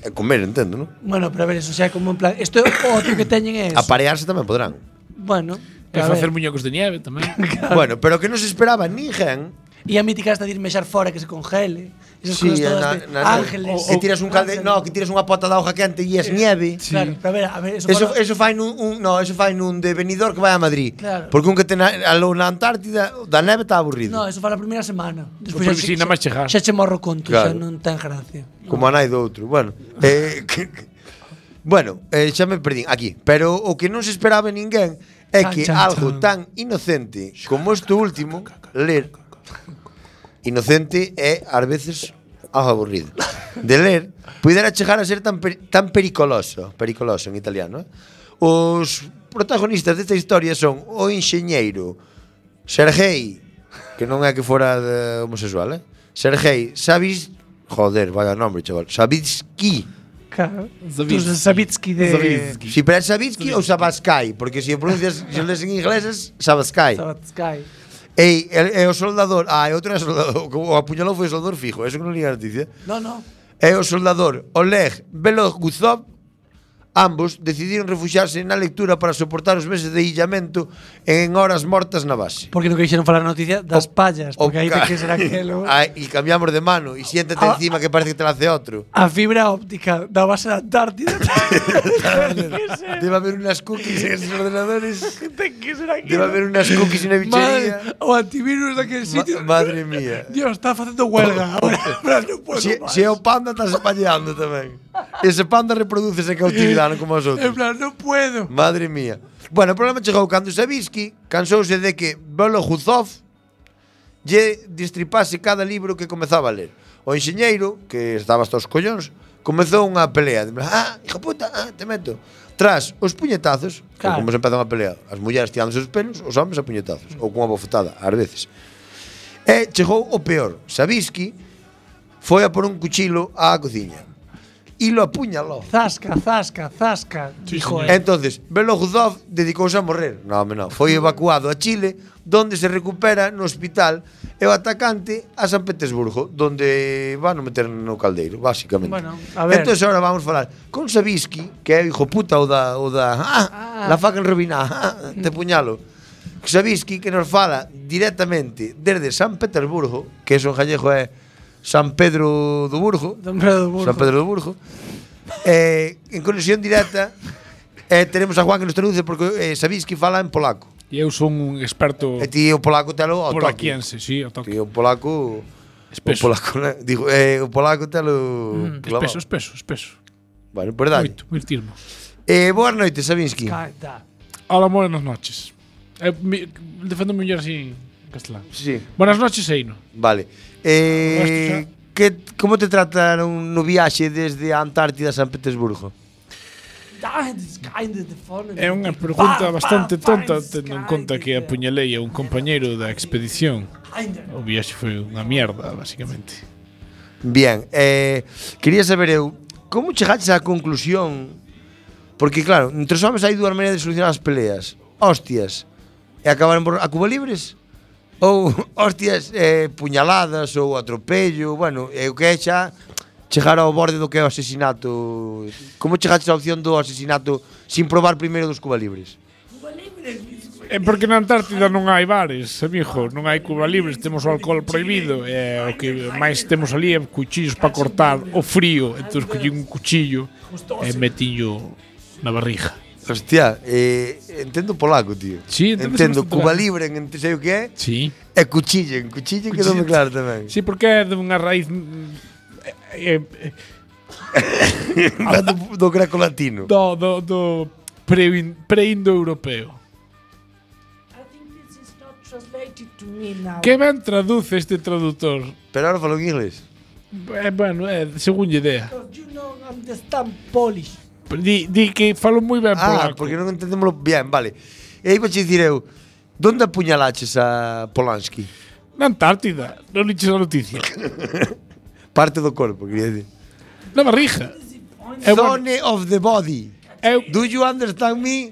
E comer, entendo, non? Bueno, pero a ver, eso xa como en plan... Isto outro que teñen é... Aparearse tamén podrán. Bueno, E a ver. facer muñecos de nieve tamén. Bueno, pero que non se esperaba ninguén E a mítica esta de ir mexar fora que se congele. Esas sí, cosas todas na, de na, ángeles. O, o, que tiras un calde, no, que tiras unha pota de auga quente e es nieve. Sí. Claro, pero a ver, a ver, eso, eso, para... eso fai nun, un, no, eso fai nun de venidor que vai a Madrid. Claro. Porque un que ten a, na Antártida da neve está aburrido. No, eso fai a primeira semana. Despois xa, si, xa, xa, xa che morro conto, claro. xa non ten gracia. Como a nai do outro. Bueno, eh, que, bueno, eh, xa me perdín aquí, pero o que non se esperaba ninguén é que algo tan inocente como isto último ler Inocente é, ás veces, algo aburrido. De ler, pudera chegar a ser tan, per, tan pericoloso, pericoloso en italiano. Eh? Os protagonistas desta historia son o enxeñeiro Sergei, que non é que fora de homosexual, eh? Sergei Savis... Joder, vaya nome, chaval. Sabitsky. Claro. Savitsky de... Si, pero é Sabitsky ou Sabaskai, porque se si pronuncias, se lees en inglés, es Sabaskai. Sabaskai. E, e, é o soldador. Ah, é outro era soldador. O apuñalou foi o soldador fijo. Eso que non li a noticia. No, no. É o soldador Oleg Beloguzov Ambos decidiron refuxarse na lectura para soportar os meses de illamento en horas mortas na base. Porque non quixeron falar a noticia das o, pallas, porque aí que ser aquelo. E cambiamos de mano, e siéntate a, ah, encima que parece que te la hace outro. A fibra óptica da base da Antártida. Debe haber unas cookies en esos ordenadores. Ten que ser aquilo. Debe haber unas cookies na bichería. Madre, o antivirus daquele sitio. Ma, madre mía. Dios, está facendo huelga Ahora, non podo si, máis. Se é o panda, estás espalleando tamén. Ese panda reproducese en cautividade, non como os outros. En plan, non puedo. Madre mía. Bueno, o problema chegou cando Sabisky cansouse de que Bolojuzov lle distripase cada libro que comezaba a ler. O enxeñeiro, que estaba hasta os collóns, comezou unha pelea. De, ah, hijo puta, ah, te meto. Tras os puñetazos, claro. como se empezan a pelear, as mulleres tirándose os pelos, os homens a puñetazos, ou cunha bofetada, ás veces. E chegou o peor. Sabisky foi a por un cuchilo á cociña y lo apuñaló. Zasca, zasca, zasca. Sí, dijo él. Entonces, Belogudov dedicouse a morrer. No, no, foi evacuado a Chile, donde se recupera no hospital e o atacante a San Petersburgo, donde van a meter no caldeiro, básicamente. Bueno, a ver. Entonces ahora vamos a falar con Sabisky, que é o hijo puta o da, o da ah, ah. la faca en rubina, ah, te mm. puñalo. Sabisky que nos fala directamente desde San Petersburgo, que eso en gallego é San Pedro do Burgo. San Pedro do Burgo. San Pedro do Burgo. eh, en conexión directa eh, tenemos a Juan que nos traduce porque eh, sabéis que fala en polaco. E eu son un experto... E ti o polaco telo ao toque. Polaquiense, sí, ao toque. Ti o polaco... Espeso. O polaco, né? Digo, eh, o polaco telo... Mm, espeso, espeso, espeso. Bueno, verdade. Moito, Moito, moitirmo. Eh, boas noites, Sabinski. Canta. Hola, buenas noches. Eh, defendo mellor así en castelán. Sí. Buenas noches, Eino. Vale. Eh, que, como te trataron no viaxe desde a Antártida a San Petersburgo? É unha pregunta bastante tonta tendo en conta que apuñalei a un compañeiro da expedición. O viaxe foi unha mierda, basicamente. Bien, eh, quería saber eu, como chegaches á conclusión? Porque claro, entre os homens hai dúas maneiras de solucionar as peleas. Hostias, e acabaron por a Cuba libres? ou hostias eh, puñaladas ou atropello, bueno, e o que é xa chegar ao borde do que é o asesinato. Como chegaste á opción do asesinato sin probar primeiro dos Cuba Libres? É porque na Antártida non hai bares, eh, amigo, non hai cuba libres, temos o alcohol prohibido, e o que máis temos ali é cuchillos para cortar o frío, entón collín un cuchillo e metiño na barriga. Hostia, eh, entendo polaco, tío. Sí, entendo Cuba claro. Libre, en, sei o que é. Sí. E Cuchillen, Cuchillen quedou claro tamén. Sí, porque é dunha raíz eh, eh, eh. do, do greco latino. Do do do pre-indo-europeo. Pre que ben traduce este traductor? Pero ahora falo en inglés. Eh, bueno, eh, según idea. You don't understand Polish. Di, di que falo moi ben ah, polaco. Ah, porque non entendémoslo ben, vale. E aí vou dicir eu, donde apuñalaches a Polanski? Na Antártida, non liches a noticia. Parte do corpo, quería dicir. Na barriga. Zone of the body. Eu, Do you understand me?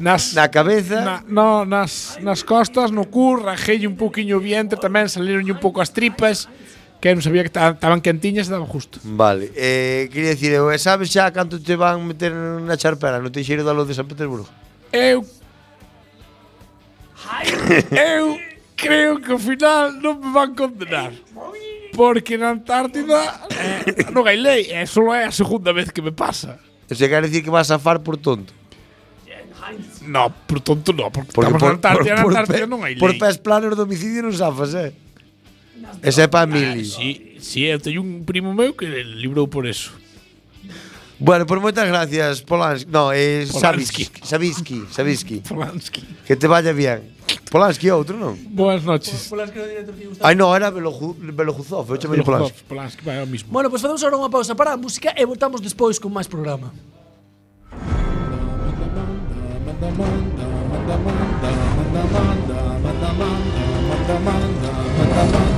Nas, na cabeza. Na, no, nas, nas costas, no cu, rajei un poquinho o vientre, tamén saliron un pouco as tripas que non sabía que estaban quentiñas e estaban justo. Vale, eh, quería dicir, eu sabes xa canto te van meter na charpera no teixeiro da luz de San Petersburgo? Eu Eu creo que ao final non me van condenar. Porque na Antártida eh, non hai lei, eh, e só é a segunda vez que me pasa. O sea, quer dicir que vas a far por tonto. No, por tonto no, porque, porque estamos por, na Antártida, por, por, na Antártida non hai lei. Por pés planos do homicidio non zafas, eh? Ese é para Mili. Ah, si, si, eu teño un primo meu que librou por eso. Bueno, por moitas gracias, Polanski. No, é eh, Polanski. Savisky, Savisky. Polanski. Que te vaya bien. Polanski outro, non? Boas noches. Polanski no director que Ai, non, era Beloju, Belojuzov, eu chamei Polanski. Polanski, vai, ao o mismo. Bueno, pois pues facemos agora unha pausa para a música e voltamos despois con máis programa. Manda, manda, manda, manda, manda, manda, manda, manda, manda, manda, manda, manda,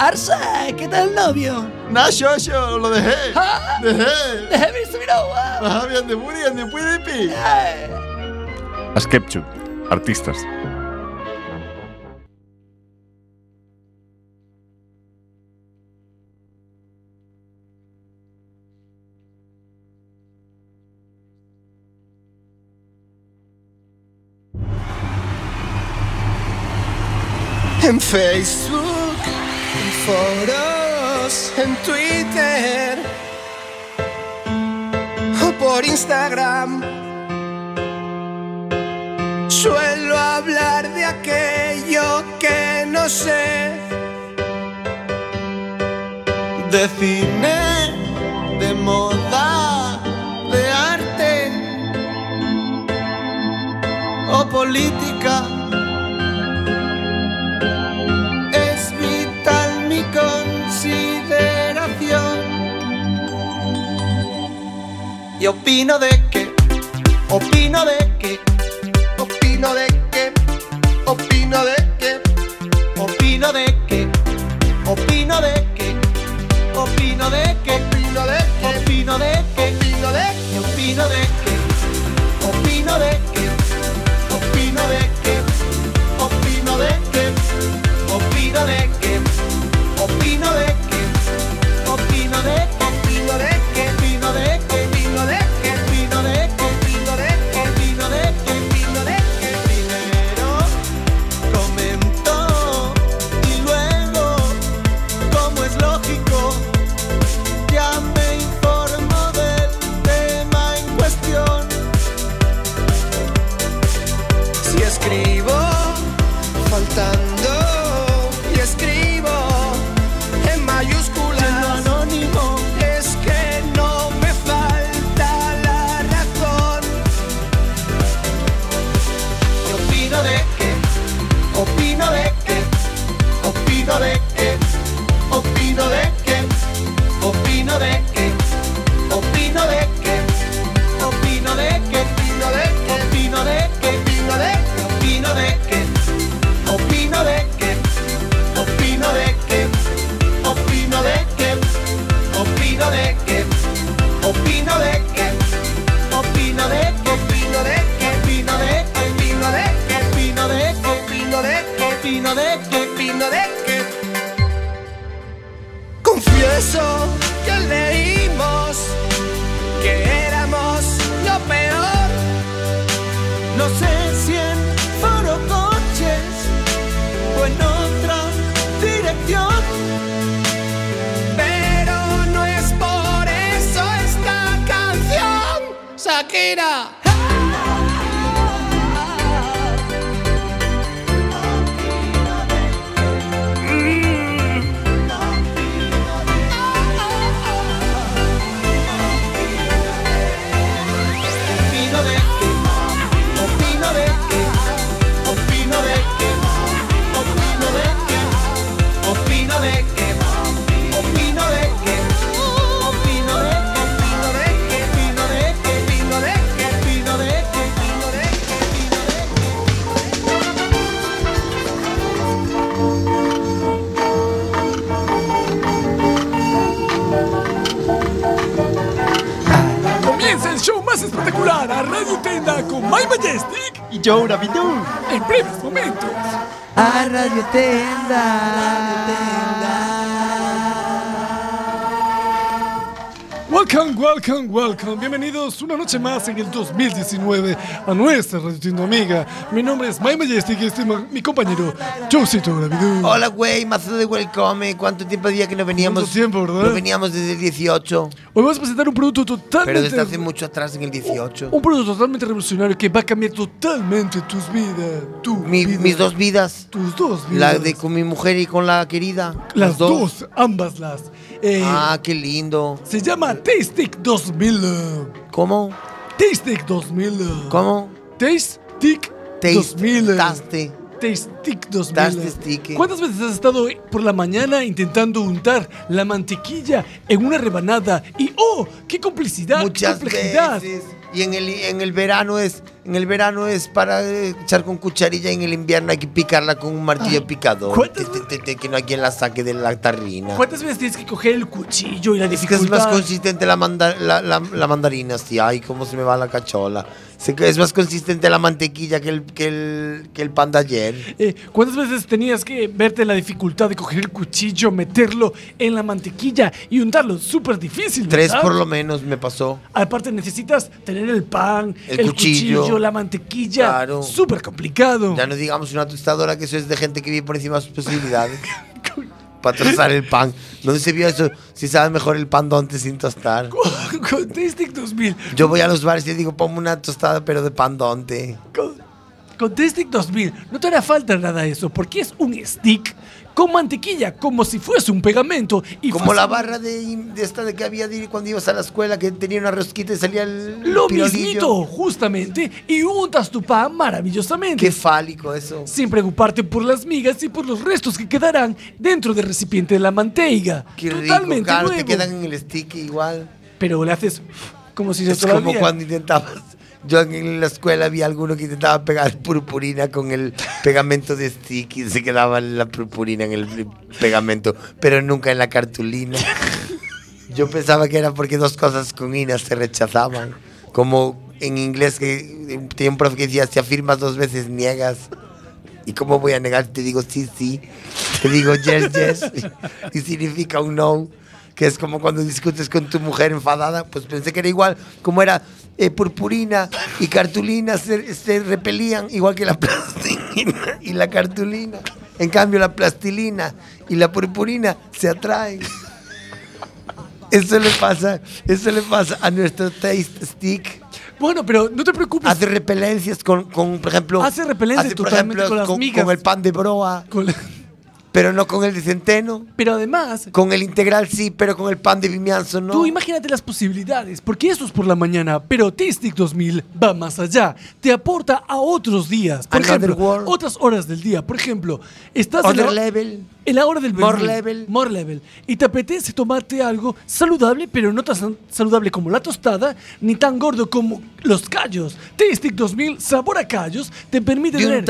Arsa, ¿qué tal el novio? No, yo, yo lo dejé. ¿Ah? Dejé. Dejé mi subiragua. Ah. Ajá, bien de Muri, bien de Puidipi. Eh. Askepchu, artistas. En face en Twitter o por Instagram. Suelo hablar de aquello que no sé. De cine, de moda, de arte o política. Y opino de que, opino de que, opino de que, opino de que, opino de que, opino de que, opino de que, opino de que, opino de que, opino de que, opino de que, opino de que, opino de que, opino de que, opino de que, Bienvenidos una noche más en el 2019 a nuestra Radio Amiga. Mi nombre es My Majestic y este es mi compañero Josito Gravidú. Hola, güey, mazo de welcome. ¿Cuánto tiempo hacía que no veníamos? ¿Cuánto tiempo, verdad? No veníamos desde el 18. Hoy vamos a presentar un producto totalmente. Pero desde hace mucho atrás, en el 18. Un producto totalmente revolucionario que va a cambiar totalmente tus vidas. Tu Mi- vida. mis dos vidas. Tus dos vidas. La de con mi mujer y con la querida. Las dos. ambas las. Eh, Ah, qué lindo. Se llama Tastic 2000. ¿Cómo? Tastic 2000. ¿Cómo? Tastic Taste, 2000. taste. Tastic 2000. Tastic. ¿Cuántas veces has estado por la mañana intentando untar la mantequilla en una rebanada y ¡oh! ¡Qué complicidad! Muchas ¡Qué complejidad! veces. Y en el, en el verano es en el verano es para eh, echar con cucharilla y en el invierno hay que picarla con un martillo picador. ¿cuántas Te- te- te- que no hay quien la saque de la tarrina. ¿Cuántas veces tienes que coger el cuchillo y la Es que es dificultad? más consistente la, manda- la, la- la mandarina, sí. Ay, cómo se me va la cachola. Es más consistente la mantequilla que el, que el, que el pan de ayer. Eh, ¿Cuántas veces tenías que verte la dificultad de coger el cuchillo, meterlo en la mantequilla y untarlo? Súper difícil, Tres ¿verdad? por lo menos me pasó. Aparte necesitas tener el pan, El el, cuchillo. cuchillo, la mantequilla. Claro. Súper complicado. Ya no digamos una tostadora que eso es de gente que vive por encima de sus posibilidades. Para trozar el pan. ¿Dónde se vio eso? Si sabe mejor el pan donde sin tostar. Con Tastic 2000. Yo voy a los bares y digo, ponme una tostada pero de pan donde. Con Tastic 2000 no te hará falta nada de eso, porque es un stick con mantequilla, como si fuese un pegamento. Y Como la fácil- barra de, de esta de que había de cuando ibas a la escuela que tenía una rosquita y salía el Lo pirolillo. mismito, justamente, y untas tu pan maravillosamente. Qué fálico eso. Sin preocuparte por las migas y por los restos que quedarán dentro del recipiente de la manteiga. Qué rico, Totalmente claro, nuevo. te quedan en el stick igual. Pero le haces como si se Es como cuando intentabas. Yo en la escuela había alguno que intentaba pegar purpurina con el pegamento de stick y se quedaba la purpurina en el pegamento, pero nunca en la cartulina. Yo pensaba que era porque dos cosas con ina se rechazaban. Como en inglés que tenía un profe que decía, si afirmas dos veces niegas. ¿Y cómo voy a negar? Te digo sí, sí. Te digo yes, yes. Y significa un no. Que es como cuando discutes con tu mujer enfadada. Pues pensé que era igual. Como era eh, purpurina y cartulina se, se repelían, igual que la plastilina y la cartulina. En cambio, la plastilina y la purpurina se atraen. Eso le pasa, eso le pasa a nuestro taste stick. Bueno, pero no te preocupes. Hace repelencias con, con, por ejemplo. Hace por totalmente ejemplo, con las con, migas. con el pan de broa. Pero no con el de centeno. Pero además, Con el integral sí, pero con el pan de vimianzo no. Tú imagínate las posibilidades, porque eso es por la mañana, pero Tastic 2000 va más allá. Te aporta a otros días, por Another ejemplo, world. otras horas del día. Por ejemplo, estás en Other la, level. en la hora del More level. more level, y te apetece tomarte algo saludable, pero no tan saludable como la tostada, ni tan gordo como los callos. Tastic 2000 sabor a callos te permite tener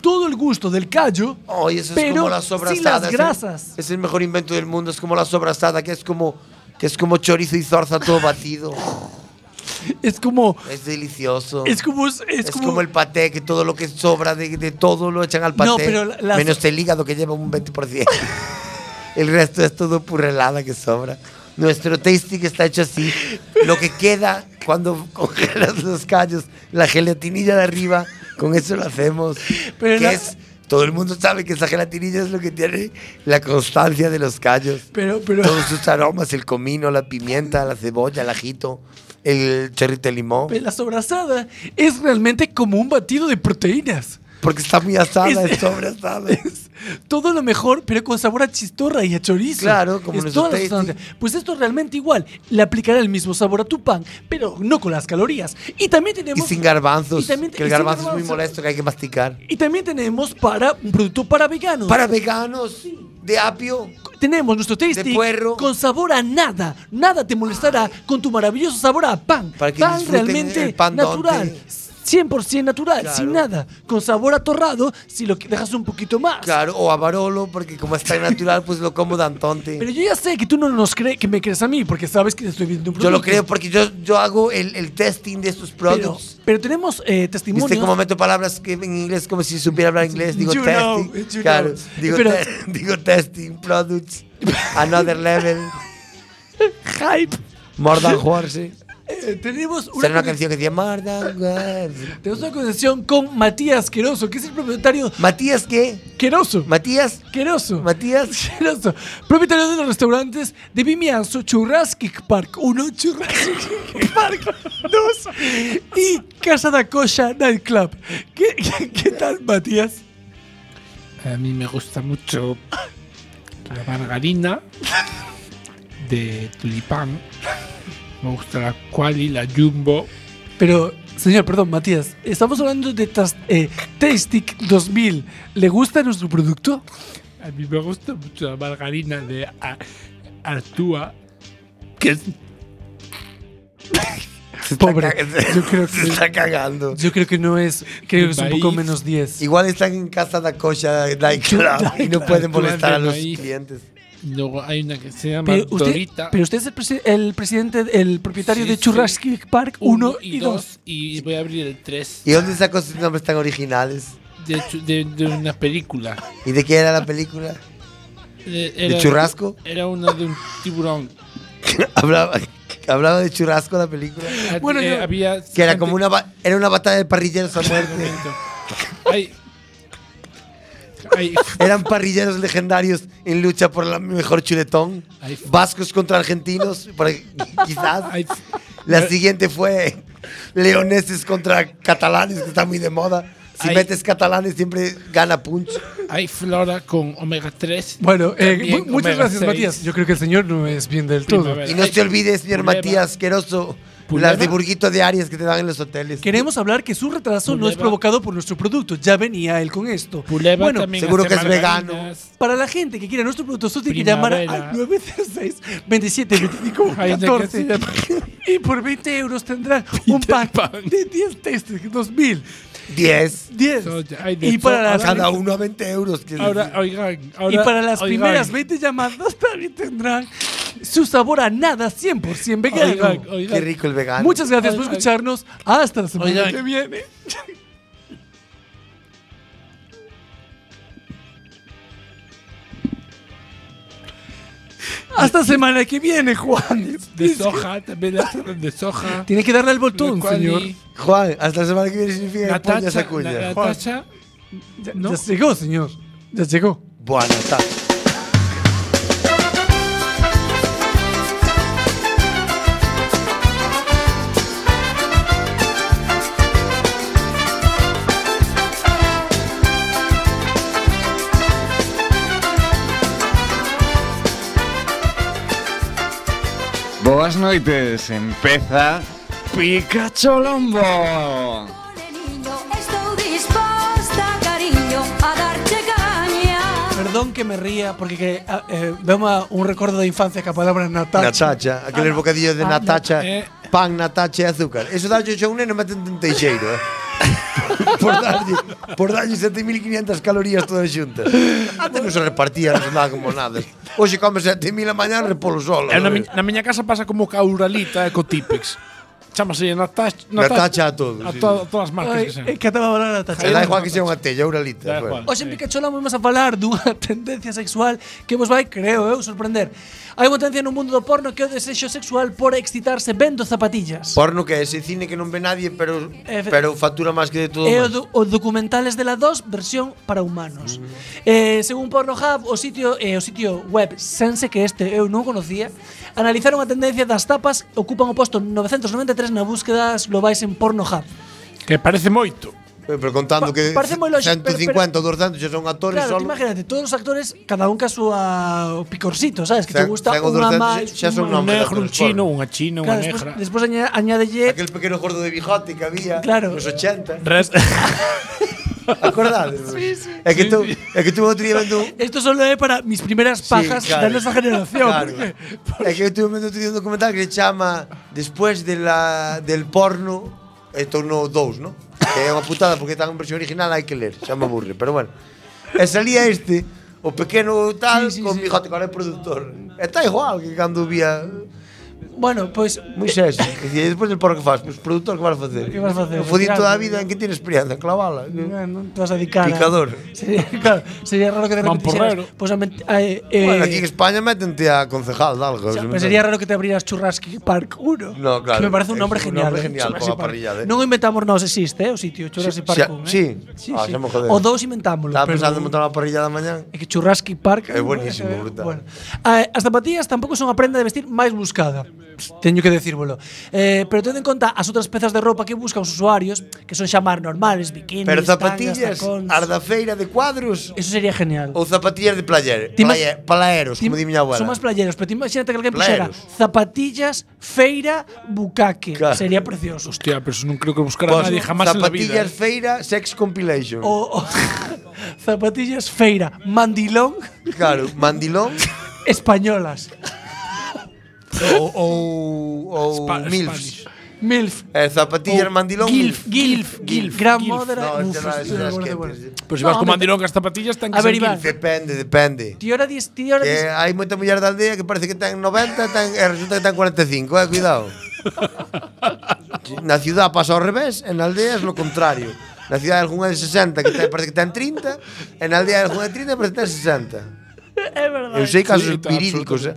todo el gusto del callo, Oye, eso es pero como la sobrasada. las es el- grasas. Es el mejor invento del mundo. Es como la sobrasada, que es como, que es como chorizo y zorza todo batido. Es como. Es delicioso. Es como. Es, Es como, como el paté, que todo lo que sobra de, de todo lo echan al paté. No, pero las- menos el hígado que lleva un 20%. el resto es todo purrelada que sobra. Nuestro tasting está hecho así. Lo que queda cuando congelas los callos, la gelatinilla de arriba, con eso lo hacemos. Pero que la- es, todo el mundo sabe que esa gelatinilla es lo que tiene la constancia de los callos. Pero, pero. Todos sus aromas, el comino, la pimienta, la cebolla, el ajito, el chorrito de limón. Pero La sobrasada es realmente como un batido de proteínas. Porque está muy asada, Es- es, sobrasada. Es todo lo mejor, pero con sabor a chistorra y a chorizo. Claro, como es toda la. Pues esto es realmente igual. Le aplicará el mismo sabor a tu pan, pero no con las calorías. Y también Y tenemos. sin garbanzos. y también- que el y sin garbanzo es muy molesto, que hay que masticar. Y también tenemos para un producto para veganos. Para veganos, de apio. tenemos nuestro tasty De puerro. con sabor a nada. Nada te molestará con tu maravilloso sabor a pan. Para que pan realmente el pan natural. 100% natural, Claro. sin nada. Con sabor a torrado, si lo dejas un poquito más. Claro, o a Barolo, porque como es tan natural, pues lo como dantonte. Pero yo ya sé que tú no nos crees, que me crees a mí, porque sabes que te estoy viendo un Yo producto. lo creo porque yo, yo hago el, el testing de estos Pero, productos. pero tenemos eh, testimonios. ¿Viste cómo meto palabras que en inglés como si supiera hablar inglés? Digo You testing. know, you claro, know. digo, Pero- te- digo testing, products, another level, Hype. more than horse. Eh, tenemos una, canción que than horse. tenemos una conexión con Matías Queroso, que es el propietario. ¿Matías qué? Queroso. ¿Matías? Queroso. ¿Matías? Queroso. Propietario de los restaurantes de Vimianzo, Churrasquic Park 1, Churrasquic Park 2 y Casa da Cocha Nightclub. ¿Qué, qué, qué tal, Matías? A mí me gusta mucho la margarina de tulipán Me gusta la Quali, la Jumbo. Pero, señor, perdón, Matías, estamos hablando de tas- eh, Tastic 2000. ¿Le gusta nuestro producto? A mí me gusta mucho la margarina de A- Artúa. Que es Pobre, yo creo Se que está cagando. yo creo que no es, creo que es un poco menos 10. Igual están en casa da coxa Night Club y no pueden molestar de a los maíz. clientes. Luego hay una que se llama Pero usted, Dorita. pero usted es el, presi- el presidente, el propietario Sí, de sí. Churrasco Park 1 y 2. Y voy a abrir el 3 ¿Y dónde sacó sus nombres tan originales? de, de, de una película. ¿Y de qué era la película? Eh, ¿De churrasco? Era una de un tiburón. hablaba, hablaba de churrasco la película. Bueno, Eh, yo- había Que era como una era una batalla de parrilleros a muerte. Hay, Eran parrilleros legendarios en lucha por la mejor chuletón. Ay. Vascos contra argentinos, por- quizás. hay, La siguiente fue leoneses contra catalanes, que está muy de moda. Si Ay. metes catalanes siempre gana punch. hay flora con omega 3. Bueno, eh, muchas gracias, 6. Matías. Yo creo que el señor no es bien del todo. Primavera. Y no Ay, se olvide, señor Puleva. Matías Queroso, Puleva. las de Burguito de Arias que te dan en los hoteles. Queremos hablar que su retraso no es provocado por nuestro producto. Ya venía él con esto. Puleva bueno, también seguro que es vegano. para la gente que quiera nuestro producto, solo tiene que llamar al 906 27 25 Hay una que 14 se llama- y por 20 euros tendrán un pack Pan. de 10 testes 2000. 10. 10. Soya, hay de Y para las- Cada uno a 20 euros. Ahora, oigan, Y ahora- para las oigan, primeras 20 llamadas también tendrán su sabor a nada 100% vegano. Oigan, oigan. Qué rico el vegano. Muchas gracias por escucharnos. Hasta la semana Oigan. que viene. Hasta semana que viene, Juan. De soja, también hacen de soja. Tiene que darle al botón, señor. Juan, hasta la semana que viene significa que Natacha, Juan. Natacha, Ya, ¿no? ya llegó, señor. Ya llegó. Buena Natacha. Noites, empeza Pikachu Lombo. Perdón que me ría porque que, ah, eh, uma- un recuerdo de infancia que a palabra Natacha. Natacha, aqueles bocadillos de Ah, Natacha, eh. pan, Natacha e azúcar. Eso dalle a un neno meten un teixeiro, eh. por darlle, por darlle 7.500 calorías todas xuntas. Antes non se repartía non se como nada. Hoxe come 7.000 a mañá repolo solo. Eh, na, mi, na miña casa pasa como cauralita e co típex chamase Natacha, Natacha a todos. A, to sí. a todas as marcas Ay, que sean. É que até va a hablar Natacha. Da igual que sea unha tella, unha lita. Bueno. Hoxe en Pikachu hablamos vamos a falar dunha tendencia sexual que vos vai, creo eu, sorprender. Hai unha tendencia no mundo do porno que é o desexo sexual por excitarse vendo zapatillas. Porno que é ese cine que non ve nadie, pero eh, Efe, pero factura máis que de todo. É o, do, o documentales de la 2 versión para humanos. Mm. Eh, según Pornhub, o sitio eh, o sitio web Sense que este eu non conocía, analizaron a tendencia das tapas ocupan o posto 993 na búsquedas globais en Pornhub. Que parece moito. Eh, pero contando pa que parece moi lógico, 150 ou 200 xa son actores claro, solo. imagínate, todos os actores, cada un ca súa picorcito, sabes? Que te gusta unha máis, xa son un negro, un chino, unha china, unha negra. Despois añádelle aquel pequeno gordo de bigote que había claro. nos 80. Acordades? Sí, sí. É que tú, é que tú outro día vendo... Esto solo é para mis primeras pajas sí, claro. da nosa generación. Claro. Porque, porque... É que eu estuve vendo outro día un documental que se chama Después de la, del porno e tornou dous, non? Que é unha putada porque está en versión original hai que ler, xa me aburre, pero bueno. E salía este, o pequeno tal, sí, sí, con sí. mi jote, que é productor. Está igual que cando vía Bueno, pois... Pues, Moisés, eh, E despois del porro que faz, pois, os produtos que vas a facer? Que vas a facer? O fodín toda a vida en que tienes experiencia en clavala. Non, non te vas a dedicar. Picador. A... Sería, claro, sería raro que de repente... Mamporrero. Pues, a, eh, eh, bueno, aquí en España métente a concejal de algo. O sea, pues sería raro que te abrieras Churrasqui Park 1. No, claro. Que me parece un nombre genial. Un nombre ¿eh? genial, eh, para parrilla. Eh. Non inventamos nós, existe, eh, o sitio, Churrasqui sí, Park 1. Eh. sí, sí, ah, sí. O dous inventámoslo. Estaba pensando en montar unha parrilla da mañá. É que Churrasqui Park... É buenísimo, brutal. Bueno. Ah, as zapatillas tampouco son a prenda de vestir máis buscada teño que decírvolo. Eh, pero ten en conta as outras pezas de roupa que buscan os usuarios, que son chamar normales, bikinis, Pero zapatillas, tangas, as da feira de cuadros. Eso sería genial. Ou zapatillas de player, player palaeros, como di miña abuela. Son máis playeros, pero imagínate que alguén puxera zapatillas, feira, bucaque. Claro. Sería precioso. Hostia, pero eso non creo que buscara pues, nadie jamás en la vida. Zapatillas, eh. feira, sex compilation. O, o zapatillas, feira, mandilón. Claro, mandilón. españolas ou, ou, ou Spa MILFs. MILF. Eh, zapatillas oh, mandilón. Gilf, Gilf, Gilf. Gran modera. No, Pero se vas con mandilón as zapatillas ten que ser Gilf. Depende, depende. Ti ora dis, ti ora dis. Eh, hai moita muller da aldea que parece que ten 90 ten, e resulta que ten 45, eh, cuidado. Na ciudad pasa ao revés, en aldea é lo contrario. Na cidade algunha de 60 que ten, parece que ten 30, en aldea algunha de 30 parece que ten 60. É verdade. Eu sei casos sí, verídicos, eh.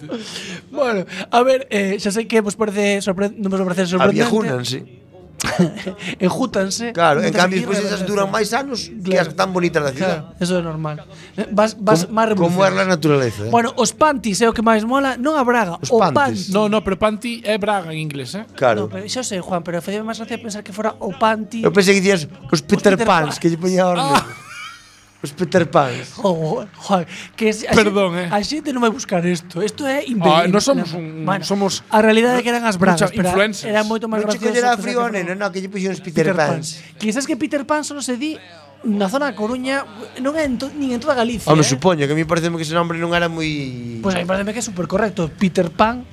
Bueno, a ver, eh, xa sei que vos parece sorpre... non vos parece sorprendente. Aviajúnanse. enjútanse. Claro, en cambio, despois esas eh, duran eh, máis anos claro. que as tan bonitas da cidade. Claro, eso é normal. Vas, vas máis Como é a naturaleza. Eh? Bueno, os panties é o que máis mola, non a braga, os o panties. panty. No, no, pero panty é braga en inglés, eh? Claro. No, pero xa sei, Juan, pero facía máis gracia pensar que fora o panty. Eu pensei que dicías os Peter, os Peter Pans, Pans, que lle poñía a ah. Os Peter Pans. Oh, Juan, que a Perdón, xente, eh. A xente non vai buscar isto. Isto é inverídico. Ah, somos un bueno, somos a realidade é que eran as bragas, pero influencers. era moito máis gracioso. Non era frío non, no, que lle puxeron os Peter, Peter Pan. Pans. Que sabes que Peter Pan só se di na zona da Coruña, non é en to, nin en toda Galicia. Home, eh? supoño que a mí pareceme que ese nombre non era moi Pois pues a mí pareceme que é super correcto, Peter Pan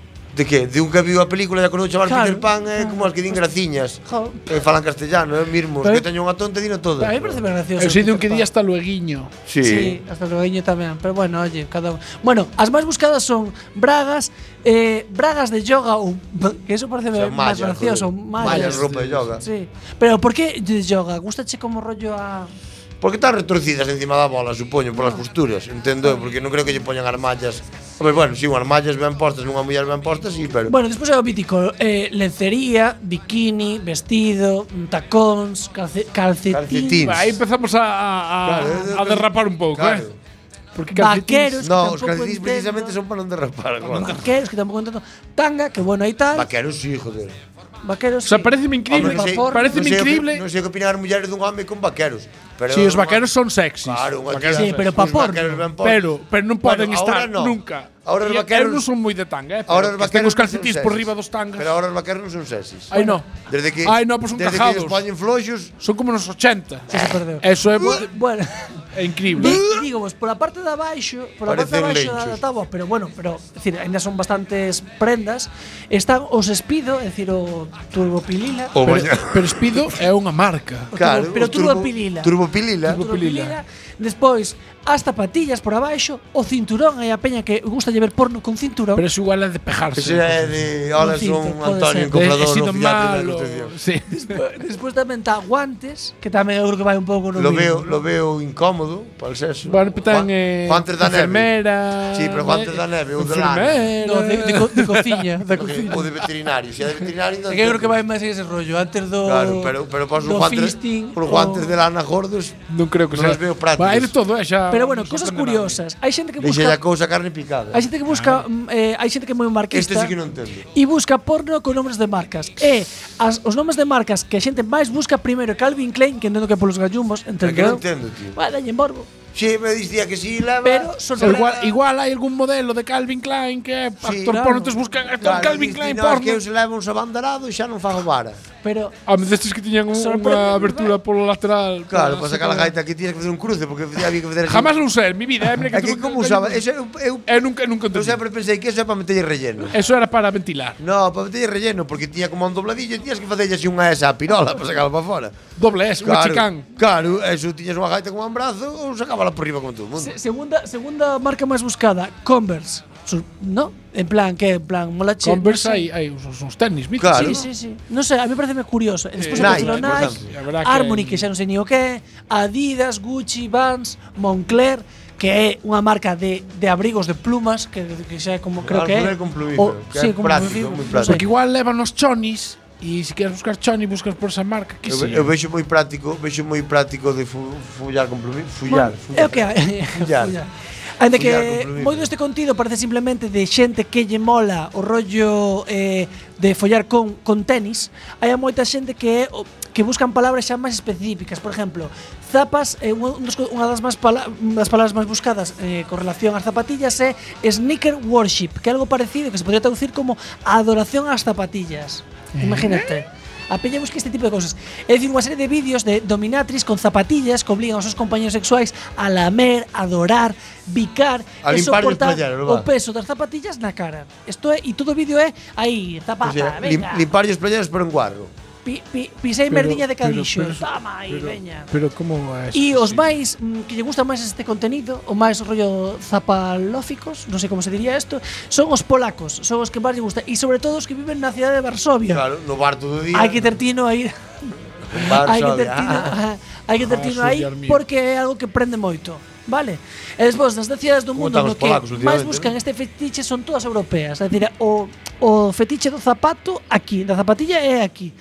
de que de un que viu a película da Coruña chamar claro, Peter Pan é como as que din ah. graciñas. E eh, falan castellano, é eh, mismo, pero, que teño unha tonta dino todo. A mí parece ben gracioso. Eu sei de un que di hasta lueguiño. Sí. sí, hasta lueguiño tamén, pero bueno, oye, cada un. Bueno, as máis buscadas son bragas, eh, bragas de yoga ou que eso parece o sea, máis gracioso, mallas, mallas, ropa de yoga. Sí. Pero por que de yoga? Gustache como rollo a Porque están retorcidas encima da bola, supoño, polas ah. posturas, entendo, porque non creo que lle poñan armallas. Home, bueno, si, sí, armallas ben postas, nunha muller ben posta, si, sí, pero... Bueno, despois é o mítico, eh, lencería, bikini, vestido, tacóns, calce, calcetín... Calcetín. Aí empezamos a, a, claro, a, a derrapar un pouco, claro. eh? Porque calcetins, vaqueros, no, os calcetins entendo, precisamente son para non derrapar agora. Vaqueros que tampouco entendo. Tanga, que bueno aí tal. Vaqueros si, sí, joder. Vaqueros. O sea, pareceme increíble, Hombre, non sei, pareceme non sei o que- increíble. Non sei o que opinar mulleres dun home con vaqueros. Pero Si, os vaqueros son sexys. Claro, unha tía- Vaqueros- Sí, pero pa por. porno. vaqueros ben. Pero, pero non Bueno, poden estar ahora no. nunca. Ahora os E vaqueros- eu non son moi de tanga, eh. Ahora os vaqueros os non son calcetís por sexys. riba dos tangas. Pero ahora os vaqueros non son sexys. Ai, no. Desde que Ai, no, pois son desde que os poñen floxos, Son como nos 80. Sí, se perdeu. Eso é Bueno, É increíble. E, digo, vos, pola parte de abaixo, pola parte de abaixo da, da tábua, pero bueno, pero, é dicir, ainda son bastantes prendas, están os espido, é dicir, o turbopilila. O pero, pero espido é unha marca. Claro, turbo, pero turbopilila. Turbopilila. Turbopilila. turbopilila. Despois, as zapatillas por abaixo, o cinturón, hai a peña que gusta llevar porno con cinturón. Pero eso igual é de pejarse. Ese é de, hola, son Antonio, ser. comprador oficial de nutrición. Sí. Despois, tamén tá guantes, que tamén eu creo que vai un pouco no lo mismo. veo, lo veo incómodo para el sexo. Bueno, tan, eh, guantes da neve. Enfermera. Sí, pero guantes da eh, neve, o de lana. No, de, de, co, de cociña, da cociña. O de veterinario, Si é de veterinario. É que eu creo que vai máis ese rollo, antes do Claro, pero pero para os guantes, os guantes de lana gordos, non creo que non sea. veo prácticos. Vai de todo, eh, xa Pero bueno, cosas curiosas. Hai xente que busca ah. mm, eh, Deixa a cousa carne picada. Hai xente que busca eh, hai xente que é moi marquista. Este sí que non entendo. E busca porno con nomes de marcas. E as, os nomes de marcas que a xente máis busca primeiro Calvin Klein, que entendo que por polos gallumbos, entendeu? Que non entendo, tío. Vale, en borbo. Si me dicía que si lava. Pero sorprende. Igual, igual hai algún modelo de Calvin Klein que é actor claro. porno, tes buscan actor claro, Calvin Klein no, porno. que eu se levo un abandarado e xa non fago vara. Pero Home, destes que tiñan un, unha abertura polo lateral. Claro, para sacar a gaita aquí tiñas que facer un cruce porque había que facer así. Jamás lo usé en mi vida, eh, mira que, que tú como usaba, eso eu, eu, eu nunca nunca entendí. Eu sempre pensei que eso era para meterlle relleno. Eso era para ventilar. No, para meterlle relleno porque tiña como un dobladillo, tiñas que facerlle así unha esa pirola para sacala para fora. Doble S, claro, unha chicán. Claro, eso tiñas unha gaita con un brazo ou sacábala por riba como todo o mundo. Se, segunda segunda marca máis buscada, Converse no? En plan, que en plan, mola che. Converse no hai, hai uns, uns tenis míticos. Claro. Sí, sí, sí. Non sei, sé, a mí parece curioso. Eh, Despois eh, Nike, Nike, Nike Harmony, que xa non sei ni o que, Adidas, Gucci, Vans, Moncler, que é unha marca de, de abrigos de plumas que, que xa é como creo que é. Con plumido, o, que sí, é como práctico, moi práctico. Porque igual levan os chonis E se queres buscar Choni, buscas por esa marca que eu, sí. eu vexo moi práctico, vexo moi práctico de fu, fullar con plumín fullar, fullar. É o que hai. fullar. fullar. Ainda que moi deste contido parece simplemente de xente que lle mola o rollo eh, de follar con, con tenis, hai moita xente que que buscan palabras xa máis específicas, por exemplo, zapas é eh, unha das máis pala das palabras máis buscadas eh, con relación ás zapatillas é sneaker worship, que é algo parecido que se podría traducir como adoración ás zapatillas. Imagínate. ¿Eh? Apella busca este tipo de cousas. É dicir, unha serie de vídeos de dominatrix con zapatillas que obligan aos seus compañeros sexuais a lamer, adorar, bicar a e soportar o peso das zapatillas na cara. Isto é, e todo o vídeo é aí, pois zapata, o sea, venga. Lim, limpar e espallar pero en cuadro pi, pi, pisei pero, merdiña de cadixo. Pero, Toma aí, veña. Pero como é E os máis mm, que lle gusta máis este contenido, o máis rollo zapalóficos, non sei como se diría isto, son os polacos, son os que máis lle gusta e sobre todo os que viven na cidade de Varsovia. Claro, no bar todo día. Hai que ter tino aí. hai que ter tino, hai que ter ah, tino ah, aí porque é algo que prende moito. Vale. E despois das cidades do mundo no que máis buscan este fetiche son todas europeas, é dicir, o o fetiche do zapato aquí, da zapatilla é aquí.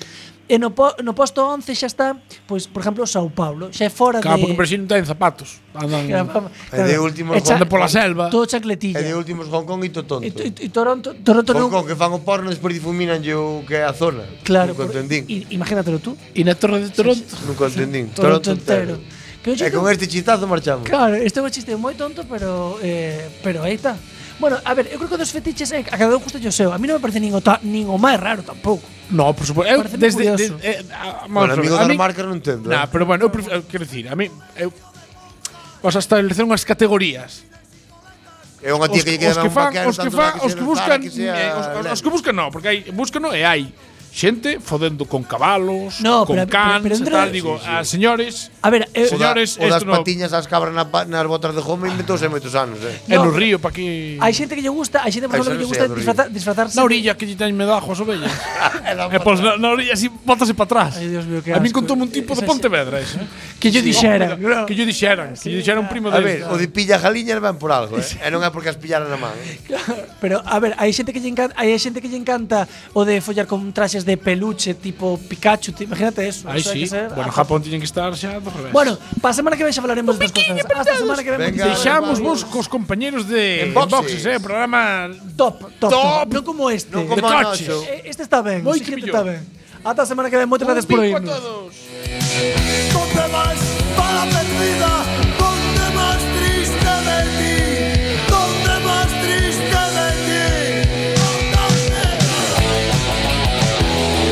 E no, po, no posto 11 xa está, pois, por exemplo, Sao Paulo. Xa é fora claro, de... Claro, porque Brasil non ten zapatos. Andan... E de últimos... E cha... pola selva. Todo chacletilla. E de últimos Hong Kong e to tonto. E, e Toronto... Toronto Hong Kong, que fan o porno, despois difuminan o que é a zona. Claro. Nunca por... entendín. I, imagínatelo tú. E na torre de Toronto. Sí, Nunca entendín. Toronto, Toronto entero. entero. Pero e con este chistazo marchamos. Claro, este é un chiste moi tonto, pero... Eh, pero aí está. Bueno, a ver, eu creo que dos fetiches é eh, a cada un gusta o seu. A mí non me parece nin o, ta, nin o máis raro tampouco. No, por suposto. Eu desde, desde eh, ah, a, bueno, amigo da marca non entendo. Nah, eh. pero bueno, eu prefiro, quero dicir, a mí eu vas a establecer unhas categorías. É unha tía os, que lle queda os que fan, os que fan, os que buscan, que sea eh, os, os, os que buscan no, porque hai buscan no e hai xente fodendo con cabalos, no, con pero, cans, pero, pero André, tal, digo, sí, sí. a señores, a ver, eh, señores, o, da, o das no, patiñas das cabras na, nas botas de home inventouse moitos anos, eh. No, en o río pa aquí. Hai xente que lle gusta, hai xente por que lle gusta disfrazar, disfrazarse. Na orilla que lle teñen medajo as ovellas. e pois na, na orilla así bótase para atrás. Ai Dios mío, que A mí contou un tipo de Pontevedra, eso, eh, que lle dixeran, que lle dixeran, que lle dixeran un primo de. A ver, o de pilla jaliñas van por algo, eh. E non é porque as pillaran a man. Eh. Pero a ver, hai xente que lle encanta, hai xente que lle encanta o de follar con traxes de peluche tipo Pikachu, te, imagínate eso. Aí eso sí. que ser- Bueno, Japón tiñen que estar xa do revés. Bueno, para a semana que ven xa falaremos das cosas. Hasta a semana que ven. Venga. Deixamos vos cos compañeros de boxes. eh, programa Top, top, top. Top. Non como este. Non como noso. Eh, Este está ben, Moi que está millón. ben. Ata a semana que ven, moitas gracias por oírnos. todos. No te vas para perdida.